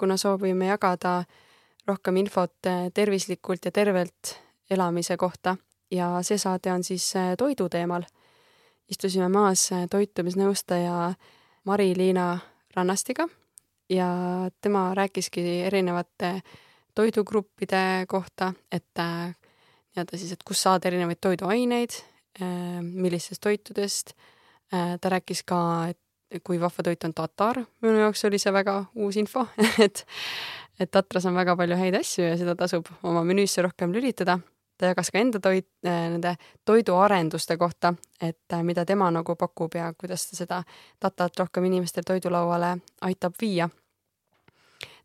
kuna soovime jagada rohkem infot eh, tervislikult ja tervelt elamise kohta ja see saade on siis eh, toidu teemal. istusime maas eh, toitumisnõustaja Mari-Liina Rannastiga ja tema rääkiski erinevate toidugruppide kohta, et nii-öelda siis, et kust saada erinevaid toiduaineid, millistest toitudest. ta rääkis ka, et kui vahva toit on tatar, minu jaoks oli see väga uus info et, et tatras on väga palju häid asju ja seda tasub oma menüüsse rohkem lülitada. ta jagas ka enda toit, äh, nende toiduarenduste kohta, et äh, mida tema nagu pakub ja kuidas ta seda tatat rohkem inimestel toidulauale aitab viia.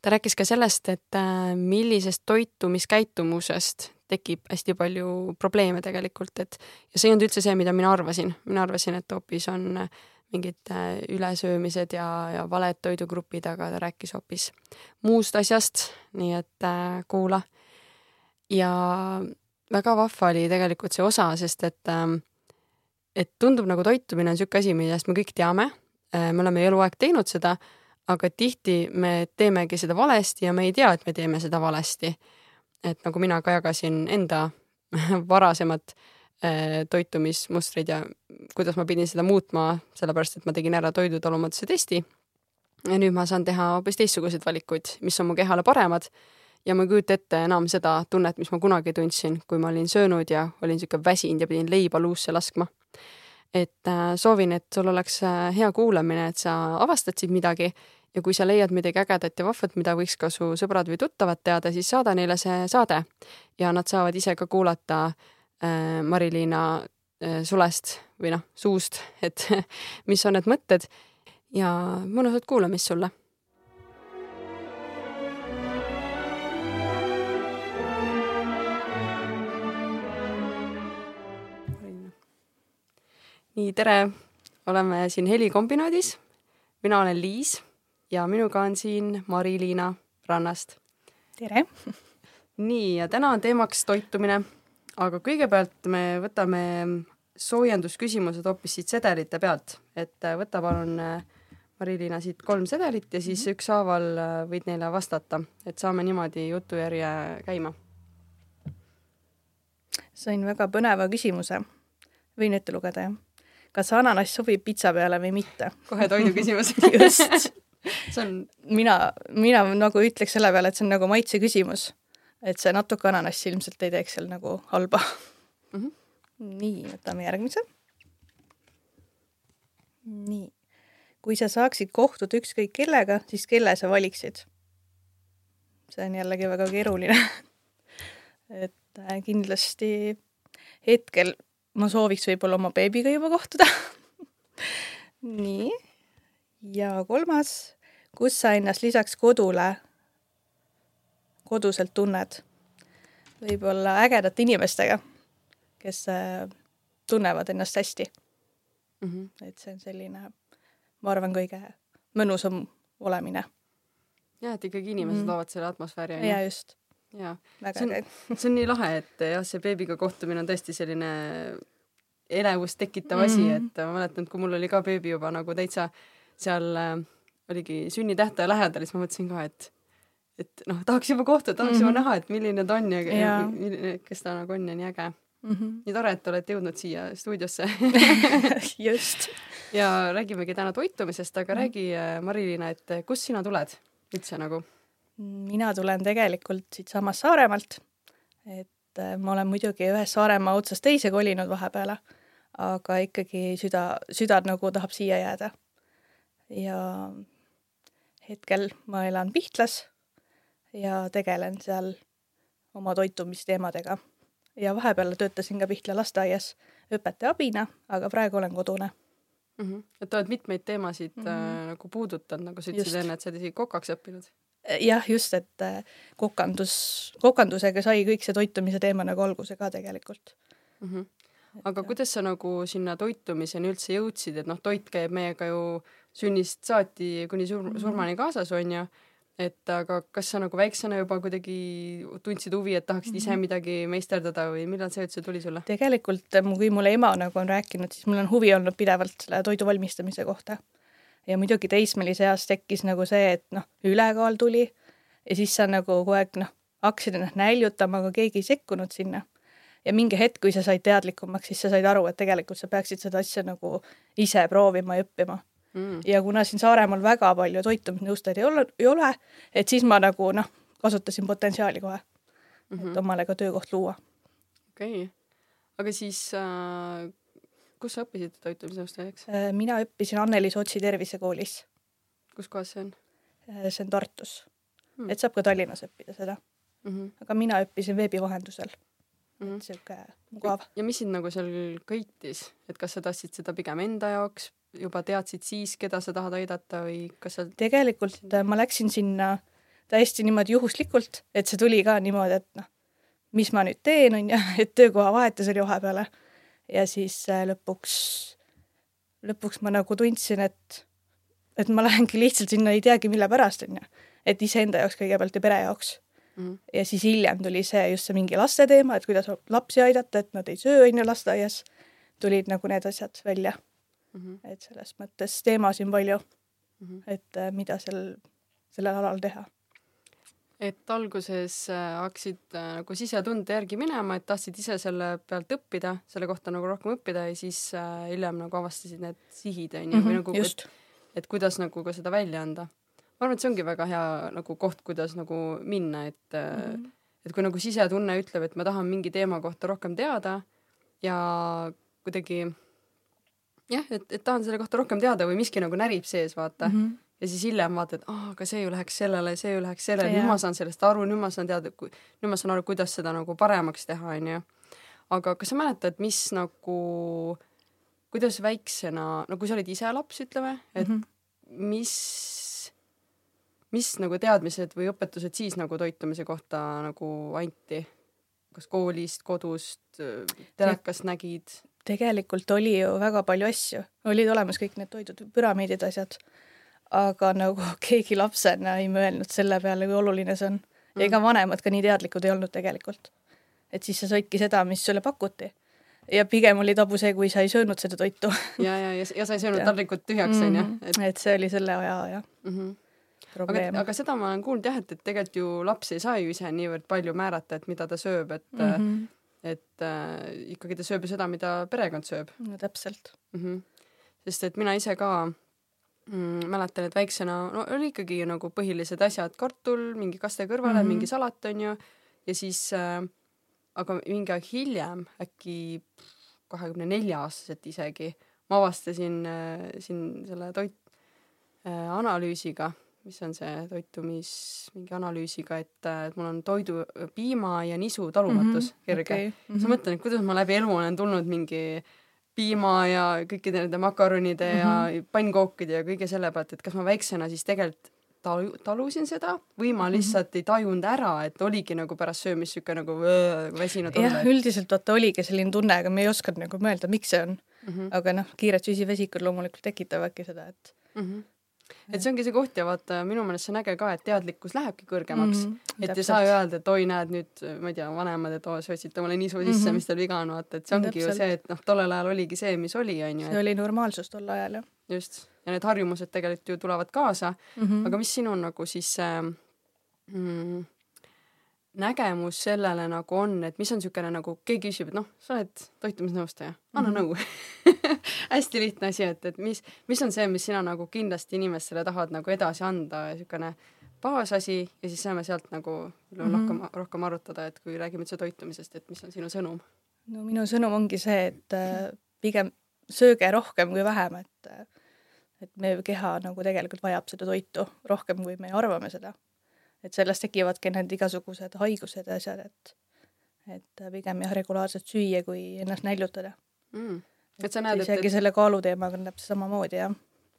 ta rääkis ka sellest, et äh, millisest toitumiskäitumusest tekib hästi palju probleeme tegelikult, et ja see ei olnud üldse see, mida mina arvasin, mina arvasin, et hoopis on äh, mingid äh, ülesöömised ja, ja valed toidugrupid, aga ta rääkis hoopis muust asjast, nii et äh, kuula. ja väga vahva oli tegelikult see osa, sest et äh, et tundub nagu toitumine on niisugune asi, millest me kõik teame äh,, me oleme eluaeg teinud seda, aga tihti me teemegi seda valesti ja me ei tea, et me teeme seda valesti. et nagu mina ka jagasin enda varasemat äh, toitumismustreid ja kuidas ma pidin seda muutma, sellepärast et ma tegin ära toidutalumatusse testi. ja nüüd ma saan teha hoopis teistsuguseid valikuid, mis on mu kehale paremad. ja ma ei kujuta ette enam seda tunnet, mis ma kunagi tundsin, kui ma olin söönud ja olin sihuke väsinud ja pidin leiba luusse laskma. et äh, soovin, et sul oleks äh, hea kuulamine, et sa avastad siit midagi ja kui sa leiad midagi ägedat ja vahvat, mida võiks ka su sõbrad või tuttavad teada, siis saada neile see saade ja nad saavad ise ka kuulata Äh, Mari-Liina äh, sulest või noh, suust, et mis on need mõtted ja mõnusat kuulamist sulle. nii, tere, oleme siin helikombinaadis. mina olen Liis ja minuga on siin Mari-Liina Rannast. tere! nii, ja täna on teemaks toitumine aga kõigepealt me võtame soojendusküsimused hoopis siit sedelite pealt, et äh, võta palun äh, Mari-Liina siit kolm sedelit ja siis mhm. ükshaaval äh, võid neile vastata, et saame niimoodi jutujärje käima. sain väga põneva küsimuse. võin ette lugeda, jah? kas ananass sobib pitsa peale või mitte? kohe toidu küsimus just see on, mina, mina nagu ütleks selle peale, et see on nagu maitse küsimus et see natuke ananassi ilmselt ei teeks seal nagu halba mm. -hmm. nii, võtame järgmise. nii, kui sa saaksid kohtuda ükskõik kellega, siis kelle sa valiksid? see on jällegi väga keeruline et äh, kindlasti hetkel ma sooviks võib-olla oma beebiga juba kohtuda nii, ja kolmas, kus sa ennast lisaks kodule koduselt tunned. võib-olla ägedate inimestega, kes äh, tunnevad ennast hästi mm. -hmm. et see on selline, ma arvan, kõige mõnusam olemine. jah, et ikkagi inimesed mm -hmm. loovad selle atmosfääri. jaa, just. jaa, see on, see on nii lahe, et jah, see beebiga kohtumine on tõesti selline elevust tekitav mm -hmm. asi, et ma mäletan, et kui mul oli ka beebi juba nagu täitsa seal äh, oligi sünnitähtaja lähedal, siis ma mõtlesin ka, et et noh, tahaks juba kohtuda, tahaks mm -hmm. juba mhm. näha, et milline ta on ja, ja. milline, kes ta nagu on ja nii äge mm. -hmm. nii tore, et olete jõudnud siia stuudiosse just. ja räägimegi täna toitumisest, aga mm -hmm. räägi, äh, Mari-Liina, et äh, kust sina tuled üldse nagu? mina tulen tegelikult siitsamast Saaremaalt. et äh, ma olen muidugi ühest Saaremaa otsast teise kolinud vahepeale, aga ikkagi süda, süda nagu tahab siia jääda. ja hetkel ma elan Pihtlas ja tegelen seal oma toitumisteemadega. ja vahepeal töötasin ka Pihkla lasteaias õpetaja abina, aga praegu olen kodune mm. -hmm. et oled mitmeid teemasid mm -hmm. äh, nagu puudutanud, nagu sa ütlesid enne, et sa oled isegi kokaks õppinud. jah, just, et äh, kokandus, kokandusega sai kõik see toitumise teema nagu alguse ka tegelikult mm. -hmm. aga et, kuidas sa nagu sinna toitumiseni üldse jõudsid, et noh, toit käib meiega ju sünnist saati kuni sur-, mhm. surmani kaasas, on ju et aga kas sa nagu väiksena juba kuidagi tundsid huvi, et tahaksid ise mhm. midagi meisterdada või millal see üldse tuli sulle? tegelikult, kui mulle ema nagu on rääkinud, siis mul on huvi olnud pidevalt selle toidu valmistamise kohta. ja muidugi teismelise eas tekkis nagu see, et noh, ülekaal tuli ja siis sa nagu kogu aeg noh, hakkasid ennast näljutama, aga keegi ei sekkunud sinna. ja mingi hetk, kui sa said teadlikumaks, siis sa said aru, et tegelikult sa peaksid seda asja nagu ise proovima ja õppima mm.. ja kuna siin Saaremaal väga palju toitumisnõustajaid ei ole, ei ole, et siis ma nagu noh, kasutasin potentsiaali kohe mm, -hmm. et omale ka töökoht luua. okei okay., aga siis äh, kus sa õppisid toitumisnõustajaks äh,? mina õppisin Anneli Sootsi tervisekoolis. kus kohas see on äh,? see on Tartus mm.. et saab ka Tallinnas õppida seda mm. -hmm. aga mina õppisin veebi vahendusel mm. -hmm. et sihuke mugav. ja mis sind nagu seal köitis, et kas sa tahtsid seda pigem enda jaoks juba teadsid siis, keda sa tahad aidata või kas sa tegelikult äh, ma läksin sinna täiesti niimoodi juhuslikult, et see tuli ka niimoodi, et noh, mis ma nüüd teen, on ju, et töökoha vahetus oli vahepeale. ja siis äh, lõpuks, lõpuks ma nagu tundsin, et, et ma lähengi lihtsalt sinna ei teagi, mille pärast, on ju. et iseenda jaoks kõigepealt ja pere jaoks mm. ja siis hiljem tuli see just see mingi laste teema, et kuidas lapsi aidata, et nad ei söö, on ju, lasteaias. tulid nagu need asjad välja mm. -hmm. et selles mõttes teemasid on palju mm, -hmm. et äh, mida seal, sellel alal teha. et alguses äh, hakkasid äh, nagu sisetunde järgi minema, et tahtsid ise selle pealt õppida, selle kohta nagu rohkem õppida ja siis hiljem nagu avastasid need sihid onju mm -hmm, või nagu, et, et kuidas nagu ka seda välja anda. ma arvan, et see ongi väga hea nagu koht, kuidas nagu minna, et mm -hmm. et kui nagu sisetunne ütleb, et ma tahan mingi teema kohta rohkem teada ja kuidagi jah, et, et tahan selle kohta rohkem teada või miski nagu närib sees, vaata mm. -hmm. ja siis hiljem vaatad, aa, aga see ju läheks sellele, see ju läheks sellele, nüüd ma saan sellest aru, nüüd ma saan teada, nüüd ma saan aru, kuidas seda nagu paremaks teha, onju. aga kas sa mäletad, mis nagu, kuidas väiksena, no kui sa olid ise laps, ütleme, et mm -hmm. mis mis nagu teadmised või õpetused siis nagu toitumise kohta nagu anti? Kas koolist, kodust, telekast nägid? tegelikult oli ju väga palju asju, olid olemas kõik need toidud, püramiidid, asjad. aga nagu keegi lapsena ei mõelnud selle peale, kui oluline see on mm.. ega vanemad ka nii teadlikud ei olnud tegelikult. et siis sa sõidki seda, mis sulle pakuti. ja pigem oli tabu see, kui sa ei söönud seda toitu. ja, ja, ja, ja sa ei söönud taldrikut tühjaks, onju. Mhm. et see oli selle aja, jah mm. -hmm aga, aga seda ma olen kuulnud jah, et, et tegelikult ju laps ei saa ju ise niivõrd palju määrata, et mida ta sööb, et mm -hmm et äh, ikkagi ta sööb ju seda, mida perekond sööb. no täpselt mm. -hmm. sest et mina ise ka mm, mäletan, et väiksena no oli ikkagi nagu põhilised asjad, kartul, mingi kaste kõrvale mm, -hmm. mingi salat onju ja siis äh, aga mingi aeg hiljem, äkki kahekümne nelja aastaselt isegi, ma avastasin äh, siin selle toit äh, analüüsiga mis on see toitumis mingi analüüsiga, et, et mul on toidu, piima ja nisu talumatus mm -hmm, kerge okay.. Mm -hmm. siis ma mõtlen, et kuidas ma läbi elu olen tulnud mingi piima ja kõikide nende makaronide mm -hmm. ja pannkookide ja kõige selle pealt, et kas ma väiksena siis tegelikult talu, talusin seda või ma mhm. lihtsalt mm -hmm. ei tajunud ära, et oligi nagu pärast söömist sihuke nagu väsinud olla. jah, üldiselt vaata oligi selline tunne, aga me ei osanud nagu mõelda, miks see on mm. -hmm. aga noh, kiired süsivesikud loomulikult tekitavadki seda, et mm. -hmm et see ongi see koht ja vaata minu meelest see on äge ka, et teadlikkus lähebki kõrgemaks mm. -hmm, et täpselt. ei saa öelda, et oi, näed nüüd, ma ei tea, vanemad, et oo, sa otsite mulle nisu sisse mm, -hmm. mis teil viga on, vaata, et see ongi täpselt. ju see, et noh, tollel ajal oligi see, mis oli, onju. see oli normaalsus tol ajal, jah. just, ja need harjumused tegelikult ju tulevad kaasa mm, -hmm. aga mis sinu nagu siis äh, mm, nägemus sellele nagu on, et mis on niisugune nagu, keegi küsib, et noh, sa oled toitumisnõustaja, anna mm -hmm. nõu hästi lihtne asi, et, et mis, mis on see, mis sina nagu kindlasti inimestele tahad nagu edasi anda, niisugune baasasi ja siis saame sealt nagu mm -hmm. rohkem, rohkem arutada, et kui räägime üldse toitumisest, et mis on sinu sõnum? no minu sõnum ongi see, et äh, pigem sööge rohkem kui vähem, et äh, et meie keha nagu tegelikult vajab seda toitu rohkem, kui me arvame seda et sellest tekivadki need igasugused haigused ja asjad, et et pigem jah, regulaarselt süüa, kui ennast näljutada mm.. et sa näed, et isegi selle kaaluteemaga on täpselt samamoodi, jah.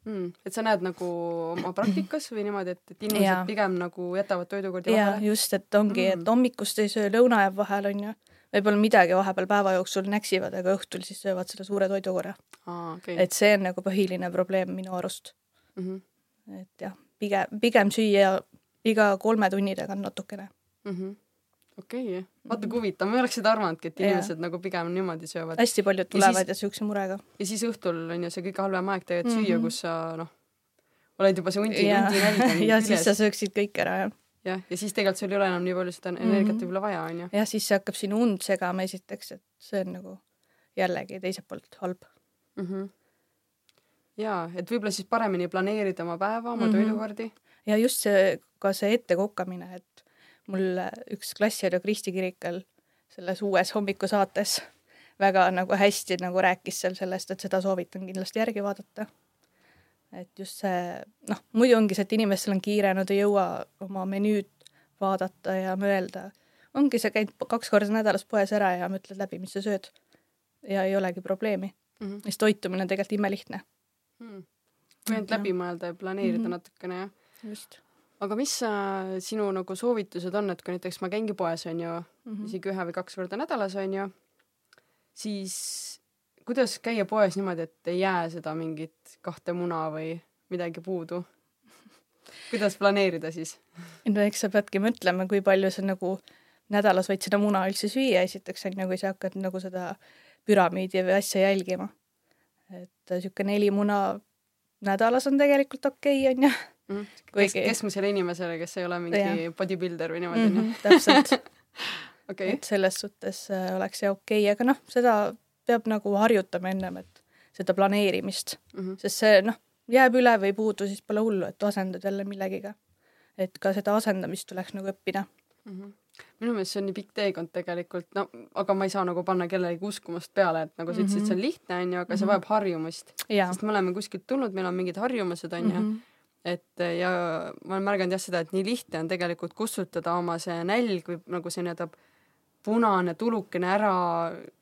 mm,. et sa näed nagu oma praktikas või niimoodi, et, et inimesed ja. pigem nagu jätavad toidukordi vahele? just, et ongi mm., et hommikust ei söö, lõuna jääb vahele, onju. võib-olla midagi vahepeal päeva jooksul näksivad, aga õhtul siis söövad selle suure toidukorra ah,. Okay. et see on nagu põhiline probleem minu arust mm. -hmm. et jah, pigem, pigem süüa iga kolme tunni tagant natukene mm. -hmm okei okay., vaata kui huvitav, ma ei oleks seda arvanudki, et inimesed ja. nagu pigem niimoodi söövad. hästi paljud tulevad ja, siis, ja siukse murega. ja siis õhtul on ju see kõige halvem aeg tegelikult mm -hmm. süüa, kus sa noh, oled juba see hundi, hundi nälg ja siis sa sööksid kõik ära, jah. jah, ja siis tegelikult sul ei ole enam nii palju seda energiat mm -hmm. võib-olla vaja, on ju. jah, siis see hakkab sinu und segama esiteks, et see on nagu jällegi teiselt poolt halb mm. -hmm. jaa, et võib-olla siis paremini planeerida oma päeva, oma mm -hmm. toidukordi. Ja just see, ka see ettekokkamine, et mul üks klassiõde Kristi Kirikal selles uues hommikusaates väga nagu hästi nagu rääkis seal sellest, et seda soovitan kindlasti järgi vaadata. et just see, noh, muidu ongi see, et inimestel on kiire, nad ei jõua oma menüüd vaadata ja mõelda. ongi, sa käid kaks korda nädalas poes ära ja mõtled läbi, mis sa sööd. ja ei olegi probleemi mm. -hmm. siis toitumine on tegelikult imelihtne mm.. ainult läbi mõelda ja planeerida mm -hmm. natukene, jah. Just aga mis äh, sinu nagu soovitused on, et kui näiteks ma käingi poes, on ju mm, -hmm. isegi ühe või kaks korda nädalas, on ju, siis kuidas käia poes niimoodi, et ei jää seda mingit kahte muna või midagi puudu? kuidas planeerida siis? no eks sa peadki mõtlema, kui palju sa nagu nädalas võid seda muna üldse süüa, esiteks on ju, kui sa hakkad nagu seda püramiidi või asja jälgima. et sihuke neli muna nädalas on tegelikult okei okay,, on ju mm. -hmm. Kuigi... keskmisele inimesele, kes ei ole mingi ja. bodybuilder või niimoodi mm. -hmm, täpselt okay.. et selles suhtes äh, oleks see okei okay., aga noh, seda peab nagu harjutama ennem, et seda planeerimist mm, -hmm. sest see noh, jääb üle või puudu, siis pole hullu, et asendad jälle millegiga. et ka seda asendamist tuleks nagu õppida mm. -hmm minu meelest see on nii pikk teekond tegelikult, no aga ma ei saa nagu panna kellelegi uskumust peale, et nagu sa ütlesid mm, -hmm. see on lihtne, onju, aga see mhm. vajab harjumust. sest me oleme kuskilt tulnud, meil on mingid harjumused, onju mm. -hmm et ja ma olen märganud jah seda, et nii lihtne on tegelikult kustutada oma see nälg või nagu see nii-öelda punane tulukene ära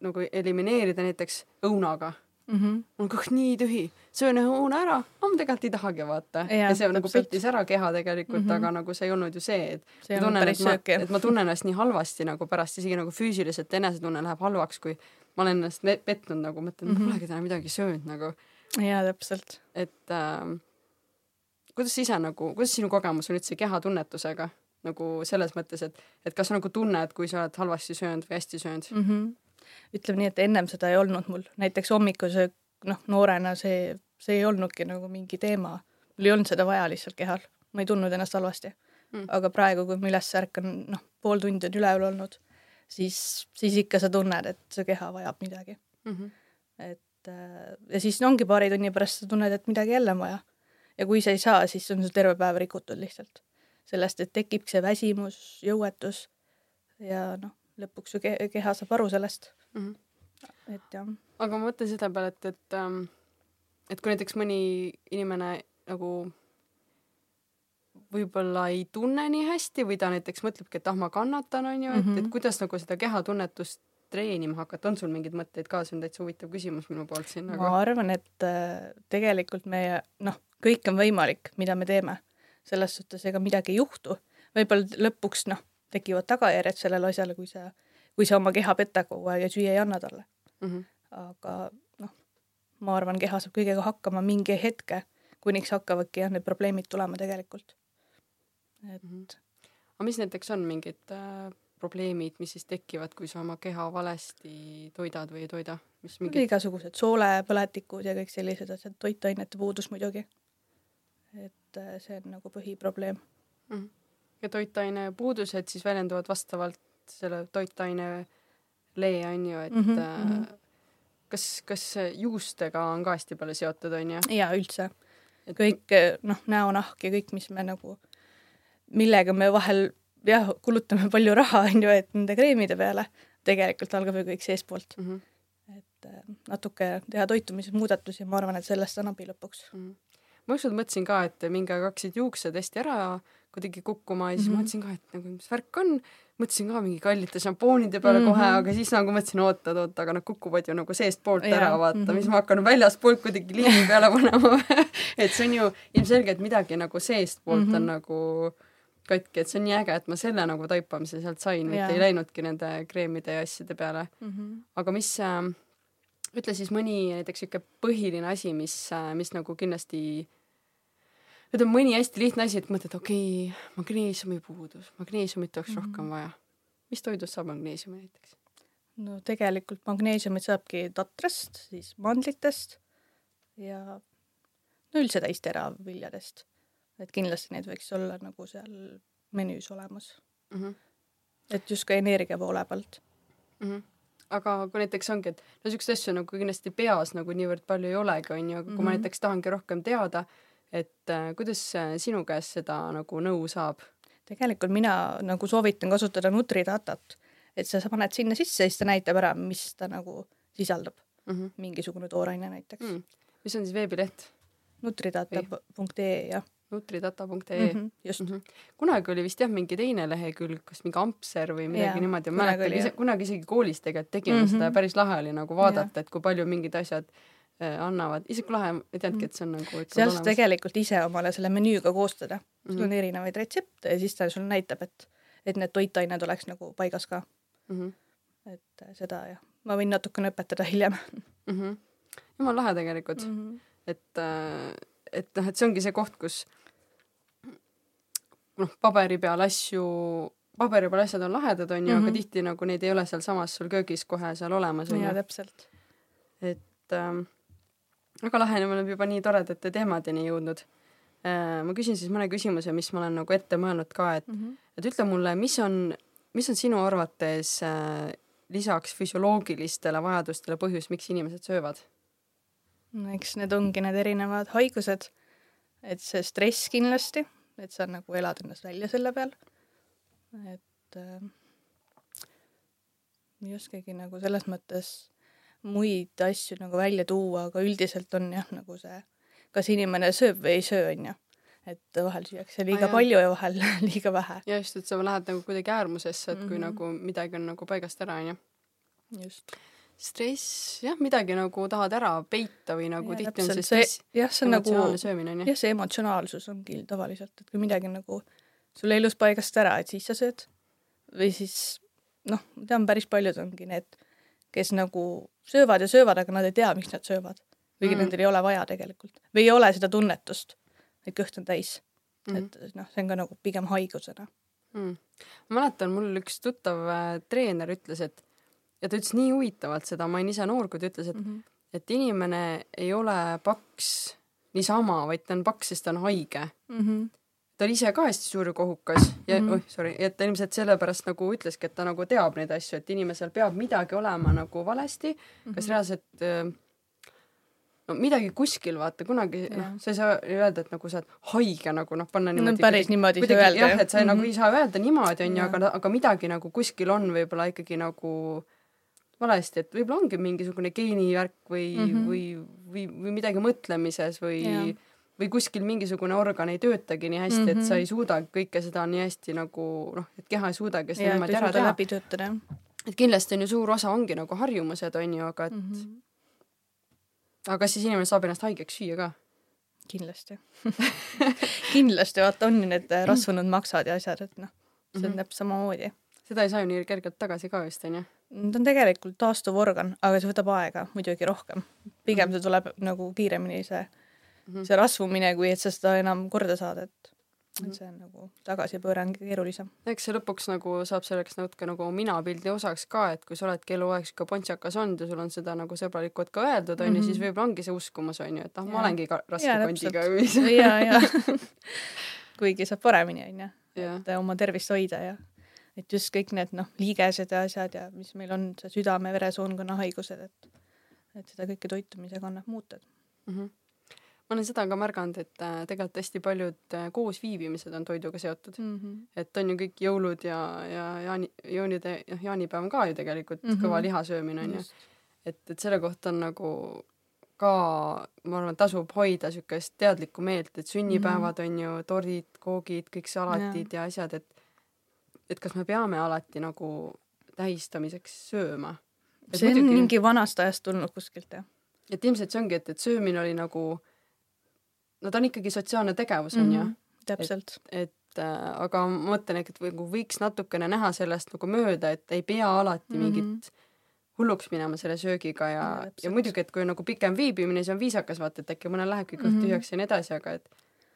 nagu elimineerida näiteks õunaga mm. -hmm. mul on kõht nii tühi, söön ühe õuna ära, aga ma tegelikult ei tahagi vaata. ja see nagu pettis ära keha tegelikult mm, -hmm. aga nagu see ei olnud ju see, et see ma tunnen, et ma, et ma tunnen ennast nii halvasti nagu pärast, isegi nagu füüsiliselt enesetunne läheb halvaks, kui ma olen ennast petnud nagu, mõtlen mm, -hmm. ma polegi täna midagi söönud nagu. jaa, täpselt. et äh, kuidas ise nagu, kuidas sinu kogemus on üldse kehatunnetusega nagu selles mõttes, et, et kas sa nagu tunned, kui sa oled halvasti söönud või hästi söönud mm? -hmm. ütleme nii, et ennem seda ei olnud mul, näiteks hommikusöök, noh, noorena see, see ei olnudki nagu mingi teema. mul ei olnud seda vaja lihtsalt kehal, ma ei tundnud ennast halvasti mm.. aga praegu, kui ma üles ärkan, noh, pool tundi on üleval olnud, siis, siis ikka sa tunned, et su keha vajab midagi mm. -hmm. et äh, ja siis ongi paari tunni pärast sa tunned, et midagi jälle on vaja ja kui sa ei saa, siis on sul terve päev rikutud lihtsalt. sellest, et tekibki see väsimus, jõuetus ja noh, lõpuks su ke keha saab aru sellest mm. -hmm. et jah. aga ma mõtlen selle peale, et, et, ähm, et kui näiteks mõni inimene nagu võib-olla ei tunne nii hästi või ta näiteks mõtlebki, et ah, ma kannatan, on ju, et mm, -hmm. et kuidas nagu seda kehatunnetust treenima hakata, on sul mingeid mõtteid ka, see on täitsa huvitav küsimus minu poolt siin nagu. ma arvan, et äh, tegelikult meie noh, kõik on võimalik, mida me teeme. selles suhtes ega midagi ei juhtu. võib-olla lõpuks noh, tekivad tagajärjed sellele asjale, kui sa, kui sa oma keha petad kogu aeg ja süüa ei anna talle mm. -hmm. aga noh, ma arvan, keha saab kõigega hakkama mingi hetke, kuniks hakkavadki jah, need probleemid tulema tegelikult. et mm. -hmm. aga mis näiteks on mingid äh, probleemid, mis siis tekivad, kui sa oma keha valesti toidad või ei toida? mis mingid... igasugused soolepõletikud ja kõik sellised asjad, toitainete puudus muidugi et äh, see on nagu põhiprobleem mm. -hmm. ja toitaine puudused siis väljenduvad vastavalt selle toitaine lee on ju, et mm -hmm. kas, kas juustega on ka hästi palju seotud, on ju? jaa, üldse et.... kõik äh, noh, näonahk ja kõik, mis me nagu, millega me vahel jah, kulutame palju raha, on ju, et nende kreemide peale, tegelikult algab ju kõik seestpoolt mm. -hmm et natuke teha toitumises muudatusi, ma arvan, et sellest on abi lõpuks mm. -hmm ma ükskord mõtlesin ka, et mingi aeg hakkasid juuksed hästi ära kuidagi kukkuma ja siis mm -hmm. mõtlesin ka, et nagu mis värk on. mõtlesin ka mingi kallite šampoonide peale mm -hmm. kohe, aga siis nagu mõtlesin, oot, oot, oot, aga nad kukuvad ju nagu seestpoolt Jaa, ära, vaata mm. -hmm. mis ma hakkan väljaspoolt kuidagi liimi peale panema et see on ju ilmselgelt midagi nagu seestpoolt mm -hmm. on Mhm. nagu katki, et see on nii äge, et ma selle nagu taipamise sealt sain, mitte ei läinudki nende kreemide ja asjade peale. mm. -hmm. aga mis äh,, ütle siis mõni näiteks sihuke põhiline asi, mis äh,, mis nagu kindlasti ütleme mõni hästi lihtne asi, et mõtled, okei okay,, magneesiumi puudus, magneesiumit oleks mm -hmm. rohkem vaja. mis toidust saab magneesiumi näiteks? no tegelikult magneesiumit saabki tatrast, siis mandlitest ja no üldse täis teraviljadest. Et kindlasti neid võiks olla nagu seal menüüs olemas, Mm -hmm. et just ka energia poole pealt. Mm -hmm. aga kui näiteks ongi, et no siukseid asju nagu kindlasti peas nagu niivõrd palju ei olegi, onju, aga kui mm -hmm. ma Mhm. näiteks tahangi rohkem teada, et äh, kuidas äh, sinu käest seda nagu nõu saab? tegelikult mina nagu soovitan kasutada Nutridatat, et sa sa paned sinna sisse ja siis ta näitab ära, mis ta nagu sisaldab, mm. -hmm. mingisugune tooraine näiteks mm. Mm. mis on siis veebileht? nutridata.ee jah nutridata.ee mm. -hmm, just mm. -hmm. kunagi oli vist jah, mingi teine lehekülg, kas mingi Ampser või midagi Jaa, niimoodi, ma kunagi mäletan ise, kunagi isegi koolis tegelikult tegime mm Mhm. -hmm. seda ja päris lahe oli nagu vaadata, et kui palju mingid asjad äh, annavad, isegi lahe, ei teadnudki, et see on nagu seal saad tegelikult ise omale selle menüüga koostada mm, -hmm. sul on Mhm. erinevaid retsepte ja siis ta sul näitab, et, et need toitained oleks nagu paigas ka, mm. -hmm. et äh, seda jah, ma võin natukene õpetada hiljem Mm -hmm. jumala lahe tegelikult mm. -hmm. et äh, et noh, et see ongi see koht, kus noh, paberi peal asju, paberi peal asjad on lahedad, onju mm, -hmm. aga Mhm. tihti nagu neid ei ole sealsamas sul köögis kohe seal olemas, jaa, täpselt. et ähm, väga lahe, me oleme juba nii toredate teemadeni jõudnud äh,. ma küsin siis mõne küsimuse, mis ma olen nagu ette mõelnud ka, et Mm -hmm. et ütle mulle, mis on, mis on sinu arvates äh, lisaks füsioloogilistele vajadustele põhjus, miks inimesed söövad? No eks need ongi need erinevad haigused, et see stress kindlasti, et sa nagu elad ennast välja selle peal, et äh, ei oskagi nagu selles mõttes muid asju nagu välja tuua, aga üldiselt on jah, nagu see, kas inimene sööb või ei söö, on ju. et vahel süüakse liiga jaa. palju ja vahel liiga vähe. ja just, et sa lähed nagu kuidagi äärmusesse, et mm -hmm. kui nagu midagi on nagu paigast ära, onju. just. Stress, jah, midagi nagu tahad ära peita või nagu tihti on see stress, jah, see on nagu jah, see emotsionaalsus ongi tavaliselt, et kui midagi nagu sul elus paigast ära, et siis sa sööd. või siis noh, ma tean, päris paljud ongi need, kes nagu söövad ja söövad, aga nad ei tea, miks nad söövad. kuigi Mm. nendel ei ole vaja tegelikult või ei ole seda tunnetust, et kõht on täis mm.. Mhm. et noh, see on ka nagu pigem haigusena mm. ma mäletan, mul üks tuttav äh, treener ütles, et ja ta ütles nii huvitavalt seda, ma olin ise noor, kui ta ütles, et mm. -hmm. et inimene ei ole paks niisama, vaid ta on paks, sest ta on haige. Mm -hmm. ta oli ise ka hästi suur ja kohukas ja mm Mhm. -hmm. oih, sorry, et ta ilmselt sellepärast nagu ütleski, et ta nagu teab neid asju, et inimesel peab midagi olema nagu valesti mm, -hmm. kas reaalselt äh, no midagi kuskil, vaata, kunagi noh, sa ei saa öelda, et nagu sa oled haige nagu noh, panna no niimoodi päris niimoodi ei saa kuidagi öelda jah, et sa mm -hmm. nagu ei saa öelda niimoodi, onju, aga, aga midagi nagu kuskil on võib-olla ikkagi nagu valesti, et võib-olla ongi mingisugune geenivärk või mm, Mhm. -hmm. või, või, või midagi mõtlemises või Jah. või kuskil mingisugune organ ei töötagi nii hästi mm, -hmm. et Mhm. sa ei suuda kõike seda nii hästi nagu noh, et keha ei suudagi seda niimoodi ära teha. läbi töötada et kindlasti on ju suur osa ongi nagu harjumused onju, aga et mm, mm. -hmm. -hmm. aga kas siis inimene saab ennast haigeks süüa ka? kindlasti kindlasti vaata on ju need äh, rasvunud maksad ja asjad, et noh, see on Mhm. täpselt samamoodi. Seda ei saa ju nii kergelt tagasi ka vist onju. ta on tegelikult taastuv organ, aga see võtab aega muidugi rohkem. pigem Mhm. see tuleb nagu kiiremini see Mhm. see rasvumine, kui et sa seda enam korda saad, et Mhm. et see on nagu tagasipööre on keerulisem. eks see lõpuks nagu saab selleks natuke nagu minapildi osaks ka, et kui sa oledki eluaeg sihuke pontsakas olnud ja sul on seda nagu sõbralikult ka öeldud, onju, Mhm. siis võib-olla ongi see uskumus, onju, et ah, ma olengi raske kondiga või mis. ja, ja kuigi saab paremini, onju, et oma tervist hoida ja et just kõik need noh, liigesed ja asjad ja mis meil on, see südame-veresoonkonna haigused, et et seda kõike toitumisega annab muuta. Mhm. ma olen seda ka märganud, et äh, tegelikult hästi paljud äh, koosviibimised on toiduga seotud, Mm -hmm. et on ju kõik jõulud ja, ja jaani, joonide, noh, jaanipäev on ka ju tegelikult mm. -hmm. kõva liha söömine onju, et, et selle kohta on nagu ka, ma arvan, tasub hoida siukest teadlikku meelt, et sünnipäevad on ju tordid, koogid, kõik salatid ja. ja asjad, et et kas me peame alati nagu tähistamiseks sööma. see on muidugi... mingi vanast ajast tulnud kuskilt jah. et ilmselt see ongi, et, et söömine oli nagu, no ta on ikkagi sotsiaalne tegevus on mm -hmm. ju. täpselt. et, et äh, aga ma mõtlen, et nagu võiks natukene näha sellest nagu mööda, et ei pea alati mm -hmm. mingit hulluks minema selle söögiga ja, ja, ja muidugi, et kui on nagu pikem viibimine, siis on viisakas vaata, et äkki mõnel lähebki kõht mm -hmm. tühjaks ja nii edasi, aga et,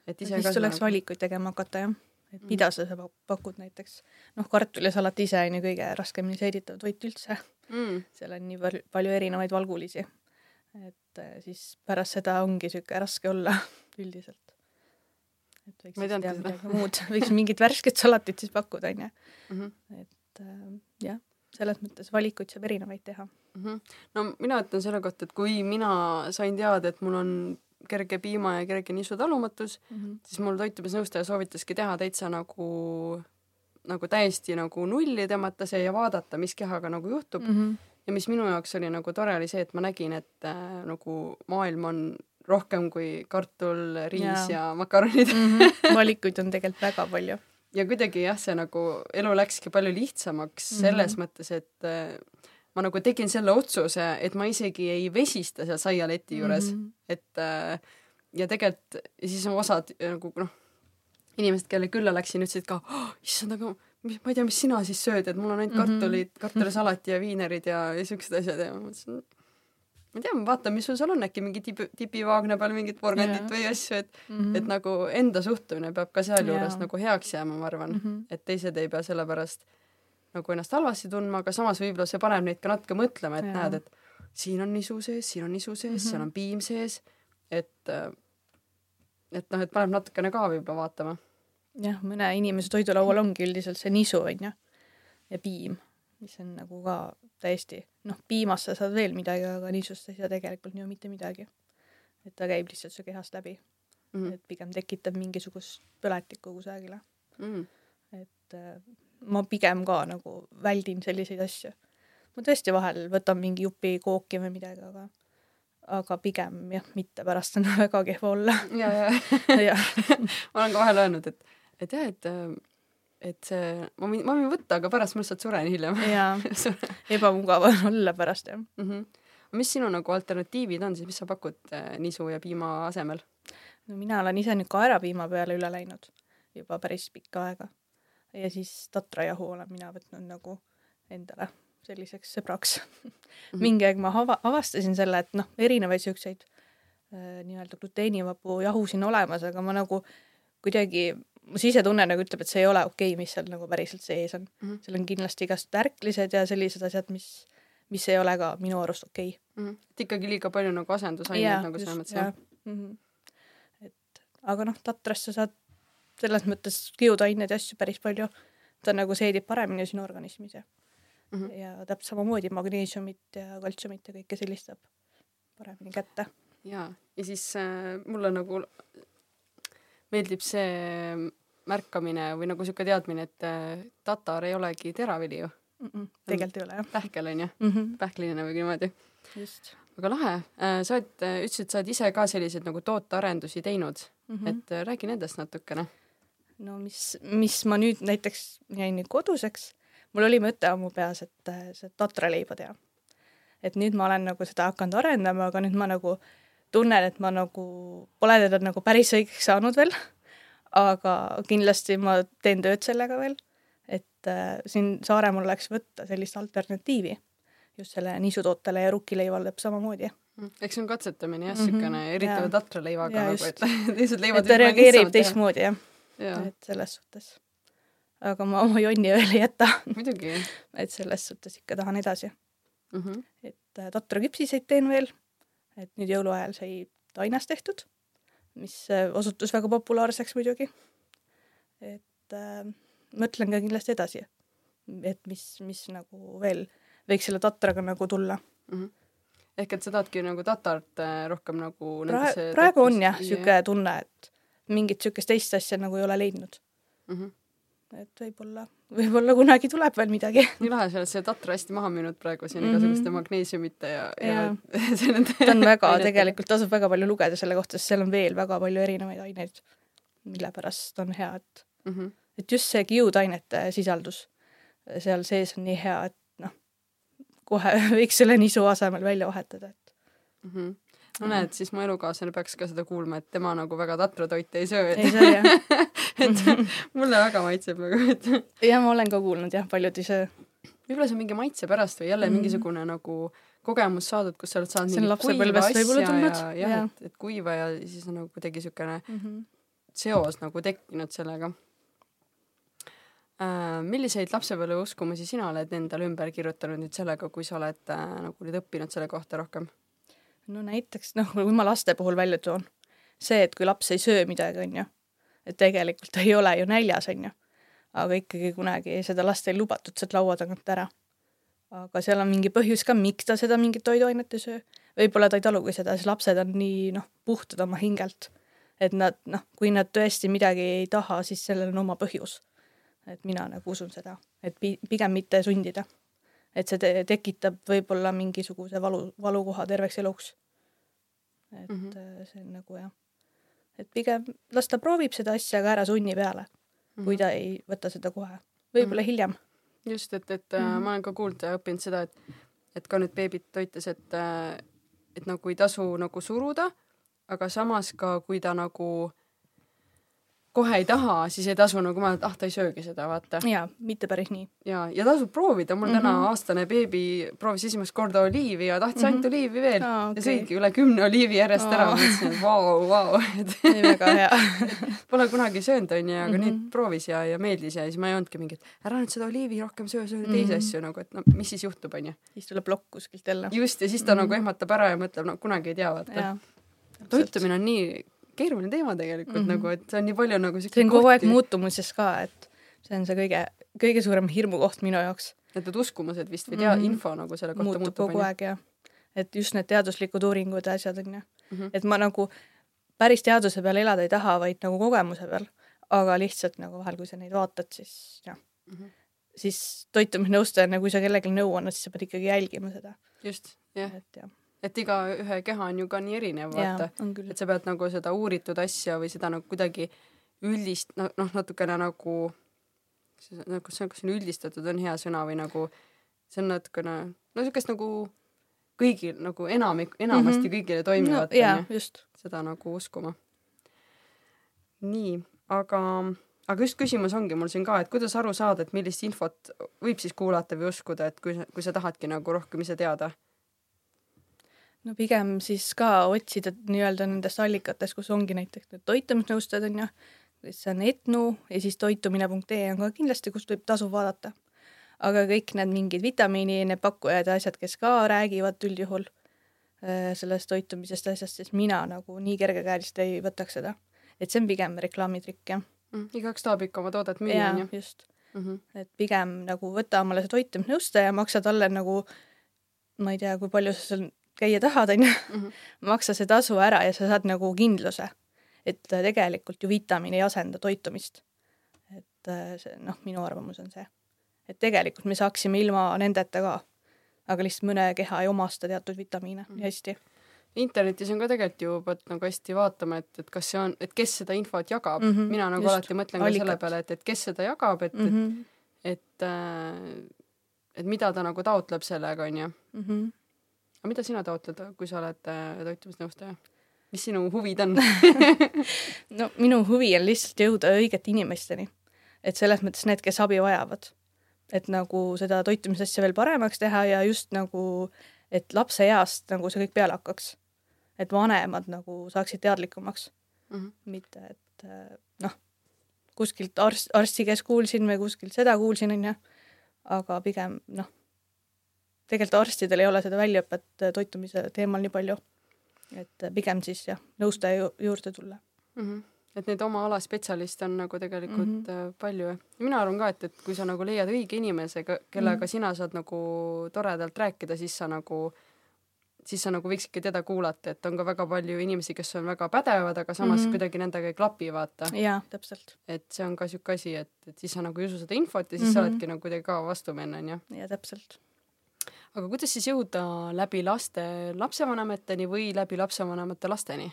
et ise ja siis tuleks nagu... valikuid tegema hakata jah, et mhm. mida sa pakud näiteks. noh, kartulisalat ise on ju kõige raskemini seeditav toit üldse mm.. seal on nii palju, erinevaid valgulisi. et äh, siis pärast seda ongi sihuke raske olla üldiselt. et võiks siis teha midagi muud, võiks mingit värsket salatit siis pakkuda onju. Mhm. et äh, jah selles mõttes valikuid saab erinevaid teha mm. -hmm. no mina ütlen selle kohta, et kui mina sain teada, et mul on kerge piima ja kerge nisutalumatus mm, -hmm. siis mul toitumisnõustaja soovitaski teha täitsa nagu, nagu täiesti nagu nulli tõmmata see ja vaadata, mis kehaga nagu juhtub mm. -hmm. ja mis minu jaoks oli nagu tore, oli see, et ma nägin, et äh, nagu maailm on rohkem kui kartul, riis ja, ja makaronid mm. -hmm. valikuid on tegelikult väga palju ja kuidagi jah, see nagu elu läkski palju lihtsamaks mm -hmm. selles mõttes, et äh, ma nagu tegin selle otsuse, et ma isegi ei vesista seal saialeti juures mm, -hmm. et äh, ja tegelikult siis osad nagu noh, inimesed, kelle külla läksin, ütlesid ka oh,, issand, aga mis, ma ei tea, mis sina siis sööd, et mul on ainult kartulid mm -hmm., kartulisalati ja viinerid ja, ja siuksed asjad ja ma mõtlesin, ma ei tea, vaatan, mis sul seal on, äkki mingi tipi, tipivaagna peal mingit porgandit yeah. või asju, et mm -hmm. et nagu enda suhtumine peab ka sealjuures yeah. nagu heaks jääma, ma arvan mm, -hmm. et teised ei pea selle pärast nagu ennast halvasti tundma, aga samas võib-olla see paneb neid ka natuke mõtlema, et yeah. näed, et siin on nisu sees, siin on nisu sees mm, -hmm. seal on piim sees, et et noh, et paneb natukene ka võib-olla vaatama. jah, mõne inimese toidulaual ongi üldiselt see nisu onju ja piim mis on nagu ka täiesti, noh, piimast sa saad veel midagi, aga niisust ei saa tegelikult ju mitte midagi. et ta käib lihtsalt su kehast läbi mm. -hmm. et pigem tekitab mingisugust põletikku kusagile mm. -hmm. et äh, ma pigem ka nagu väldin selliseid asju. ma tõesti vahel võtan mingi jupi kooki või midagi, aga aga pigem jah, mitte, pärast on väga kehva olla. ja, ja, ja. ma olen ka vahel öelnud, et, et jah, et et see, ma võin, ma võin võtta, aga pärast ma lihtsalt suren hiljem. jaa ebamugav on olla pärast jah mm. -hmm. mis sinu nagu alternatiivid on siis, mis sa pakud äh, nisu ja piima asemel? no mina olen ise nüüd kaerapiima peale üle läinud juba päris pikka aega. Ja siis tatrajahu olen mina võtnud nagu endale selliseks sõbraks mm. -hmm. mingi aeg ma ava-, avastasin selle, et noh, erinevaid siukseid äh, nii-öelda gluteenivabu jahu siin olemas, aga ma nagu kuidagi mu sisetunne nagu ütleb, et see ei ole okei okay,, mis seal nagu päriselt sees on mm. -hmm. seal on kindlasti igast ärklised ja sellised asjad, mis, mis ei ole ka minu arust okei okay. mm. -hmm. et ikkagi liiga palju nagu asendusaineid nagu selles mõttes jah mm -hmm.? et aga noh, tatrast sa saad selles mõttes kiudaineid ja asju päris palju. ta nagu seedib paremini sinu organismis ja mm, -hmm. ja täpselt samamoodi magneesiumit ja kaltsiumit ja kõike sellist saab paremini kätte. ja, ja siis äh, mulle nagu meeldib see märkamine või nagu sihuke teadmine, et äh, tatar ei olegi teravili ju mm. -mm, tegelikult ei ole jah. pähkel on ju mm -hmm., pähkline või niimoodi. aga lahe, äh, sa oled, äh, ütlesid, et sa oled ise ka selliseid nagu tootearendusi teinud mm, -hmm. et räägi nendest natukene. No mis, mis ma nüüd näiteks jäin nüüd koduseks, mul oli mõte ammu peas, et see tatraleiba teha. et nüüd ma olen nagu seda hakanud arendama, aga nüüd ma nagu äh, tunnen, et ma nagu pole teda nagu päris õigeks saanud veel. aga kindlasti ma teen tööd sellega veel, et äh, siin Saaremaal oleks võtta sellist alternatiivi just selle niisutootele ja rukkileivale samamoodi mm, eks see on katsetamine jah mm -hmm., niisugune eriti veel tatraleivaga nagu, et teised leivad ta reageerib teistmoodi jah ja. Et selles suhtes. aga ma oma jonni veel ei jäta muidugi et selles suhtes ikka tahan edasi mm. -hmm. et äh, tatraküpsiseid teen veel et nüüd jõuluajal sai Tainas tehtud, mis äh, osutus väga populaarseks muidugi. et äh, mõtlen ka kindlasti edasi, et mis, mis nagu veel võiks selle tatraga nagu tulla mm. -hmm ehk et sa tahadki nagu tatart äh, rohkem nagu praegu, praegu on jah, niisugune tunne, et mingit niisugust teist asja nagu ei ole leidnud mm. -hmm et võib-olla, võib-olla kunagi tuleb veel midagi. nii lahe, sa oled selle tatra hästi maha müünud praegu siin mm -hmm. igasuguste magneesiumite ja, ja, ja ta on väga, tegelikult tasub väga palju lugeda selle kohta, sest seal on veel väga palju erinevaid aineid, mille pärast on hea, et mm, -hmm. et just see kiudainete sisaldus seal sees on nii hea, et noh, kohe võiks selle nisu asemel välja vahetada, et mm. -hmm no näed, siis mu elukaaslane peaks ka seda kuulma, et tema nagu väga tatratoite ei söö. ei söö jah et mulle väga maitseb nagu, et. ja ma olen ka kuulnud jah, paljud ei söö. võib-olla see on mingi maitse pärast või jälle mm -hmm. mingisugune nagu kogemus saadud, kus sa oled saanud mingit kuiva asja ja, jah ja., et, et kuiva ja siis on nagu kuidagi siukene mm -hmm. seos nagu tekkinud sellega äh,. milliseid lapsepõlveuskumusi sina oled endale ümber kirjutanud nüüd sellega, kui sa oled äh, nagu nüüd õppinud selle kohta rohkem? No näiteks noh, kui ma laste puhul välja toon, see, et kui laps ei söö midagi, onju, et tegelikult ta ei ole ju näljas, onju, aga ikkagi kunagi seda last ei lubatud sealt laua tagant ära. aga seal on mingi põhjus ka, miks ta seda mingit toiduainet ei söö. võib-olla ta ei talugi seda, siis lapsed on nii noh, puhtad oma hingelt, et nad noh, kui nad tõesti midagi ei taha, siis sellel on oma põhjus. et mina nagu usun seda, et pi-, pigem mitte sundida et see te tekitab võib-olla mingisuguse valu, valukoha terveks eluks. et mm -hmm. see on nagu jah, et pigem las ta proovib seda asja, aga ära sunni peale mm, -hmm. kui ta ei võta seda kohe, võib-olla mm -hmm. hiljem. just, et, et mm -hmm. ma olen ka kuulnud ja õppinud seda, et, et ka nüüd beebit toites, et, äh, et nagu ei tasu nagu suruda, aga samas ka, kui ta nagu kohe ei taha, siis ei tasu nagu mõelda, et ah, ta ei söögi seda, vaata. jaa, mitte päris nii. ja, ja tasub proovida, mul mm -hmm. täna mhm. aastane beebi proovis esimest korda oliivi ja tahtis mm -hmm. ainult oliivi veel oh, okay. ja sõigi üle kümne oliivi järjest oh. ära, mõtlesin, et vau, vau, et väga hea Pole kunagi söönud, onju, aga mm -hmm. nüüd proovis ja, ja meeldis ja siis ma ei olnudki mingit, ära nüüd seda oliivi rohkem söö, söö mm -hmm. teisi asju nagu, et no mis siis juhtub, onju. siis tuleb plokk kuskilt jälle. just, ja siis ta mm -hmm. nagu ehmatab ära ja mõtleb, no kunagi ei tea, vaata. toitumine on nii keeruline teema tegelikult mm -hmm. nagu, et see on nii palju nagu see on kogu aeg muutumuses ka, et see on see kõige, kõige suurem hirmukoht minu jaoks. et need uskumused vist või tea mm, -hmm. info nagu selle kohta muutub, muutub kogu aeg jah. et just need teaduslikud uuringud ja asjad on ju mm. -hmm. et ma nagu päris teaduse peal elada ei taha, vaid nagu kogemuse peal, aga lihtsalt nagu vahel, kui sa neid vaatad, siis jah mm. -hmm. siis toitumisnõustajana, kui sa kellelegi nõu annad, siis sa pead ikkagi jälgima seda. just, jah. et jah et igaühe keha on ju ka nii erinev, vaata. et sa pead nagu seda uuritud asja või seda nagu kuidagi üldist-, noh, natukene nagu, nagu kas see on üldistatud, on hea sõna või nagu see on natukene, no niisugust nagu kõigil nagu enamik, enamasti mm -hmm. kõigile toimivat no,, onju. seda nagu uskuma. nii, aga, aga just küsimus ongi mul siin ka, et kuidas aru saada, et millist infot võib siis kuulata või uskuda, et kui sa, kui sa tahadki nagu rohkem ise teada no pigem siis ka otsida nii-öelda nendest allikatest, kus ongi näiteks need toitumisnõustajad on ju, see on Etnu ja siis toitumine.ee on ka kindlasti, kust võib tasub vaadata. aga kõik need mingid vitamiini, need pakkujad ja asjad, kes ka räägivad üldjuhul äh, sellest toitumisest asjast, siis mina nagu nii kergekäeliselt ei võtaks seda. et see on pigem reklaamitrikk jah mm,. igaüks tahab ikka oma toodet müüa onju. just mm. -hmm. et pigem nagu võta omale see toitumisnõustaja, maksa talle nagu ma ei tea, kui palju sa seal käia tahad, onju, mhm. maksa see tasu ära ja sa saad nagu kindluse, et äh, tegelikult ju vitamiin ei asenda toitumist. et äh, see noh, minu arvamus on see, et tegelikult me saaksime ilma nendeta ka, aga lihtsalt mõne keha ei omasta teatud vitamiine mm -hmm. hästi internetis on ka tegelikult ju pead nagu hästi vaatama, et, et kas see on, et kes seda infot jagab mm. -hmm, mina nagu just, alati mõtlen ka selle peale, et, et kes seda jagab, et mm, -hmm. et, et, äh, et mida ta nagu taotleb sellega, onju. Mida sina taotled, kui sa oled äh, toitumisnõustaja? mis sinu huvid on no minu huvi on lihtsalt jõuda õigete inimesteni. et selles mõttes need, kes abi vajavad. et nagu seda toitumisasja veel paremaks teha ja just nagu, et lapse east nagu see kõik peale hakkaks. et vanemad nagu saaksid teadlikumaks mm. -hmm. mitte, et äh, noh, kuskilt arst, arsti käest kuulsin või kuskilt seda kuulsin, onju. aga pigem noh tegelikult arstidel ei ole seda väljaõpet äh, toitumise teemal nii palju. et äh, pigem siis jah, nõustaja ju juurde tulla mm. -hmm et neid oma ala spetsialiste on nagu tegelikult mm -hmm. palju. mina arvan ka, et, et kui sa nagu leiad õige inimese, kellega mm -hmm. sina saad nagu toredalt rääkida, siis sa nagu, siis sa nagu võiksidki teda kuulata, et on ka väga palju inimesi, kes on väga pädevad, aga samas mm -hmm. kuidagi nendega ei klapi, vaata. jaa, täpselt. et see on ka siuke asi, et, et siis sa nagu ei usu seda infot ja siis mm -hmm. sa oledki nagu kuidagi ka vastu minna, onju. jaa, täpselt aga kuidas siis jõuda läbi laste lapsevanemateni või läbi lapsevanemate lasteni?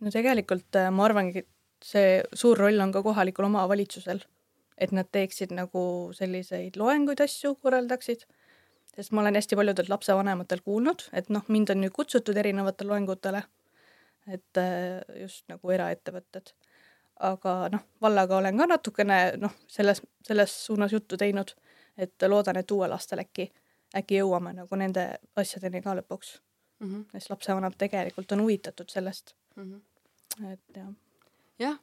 no tegelikult äh, ma arvangi, et see suur roll on ka kohalikul omavalitsusel, et nad teeksid nagu selliseid loenguid, asju korraldaksid. sest ma olen hästi paljudelt lapsevanematelt kuulnud, et noh, mind on nüüd kutsutud erinevatele loengutele, et äh, just nagu eraettevõtted. aga noh, vallaga olen ka natukene noh, selles, selles suunas juttu teinud, et loodan, et uuel aastal äkki, äkki jõuame nagu nende asjadeni ka lõpuks mm. -hmm. sest lapsevanemad tegelikult on huvitatud sellest mm. -hmm. et jah. jah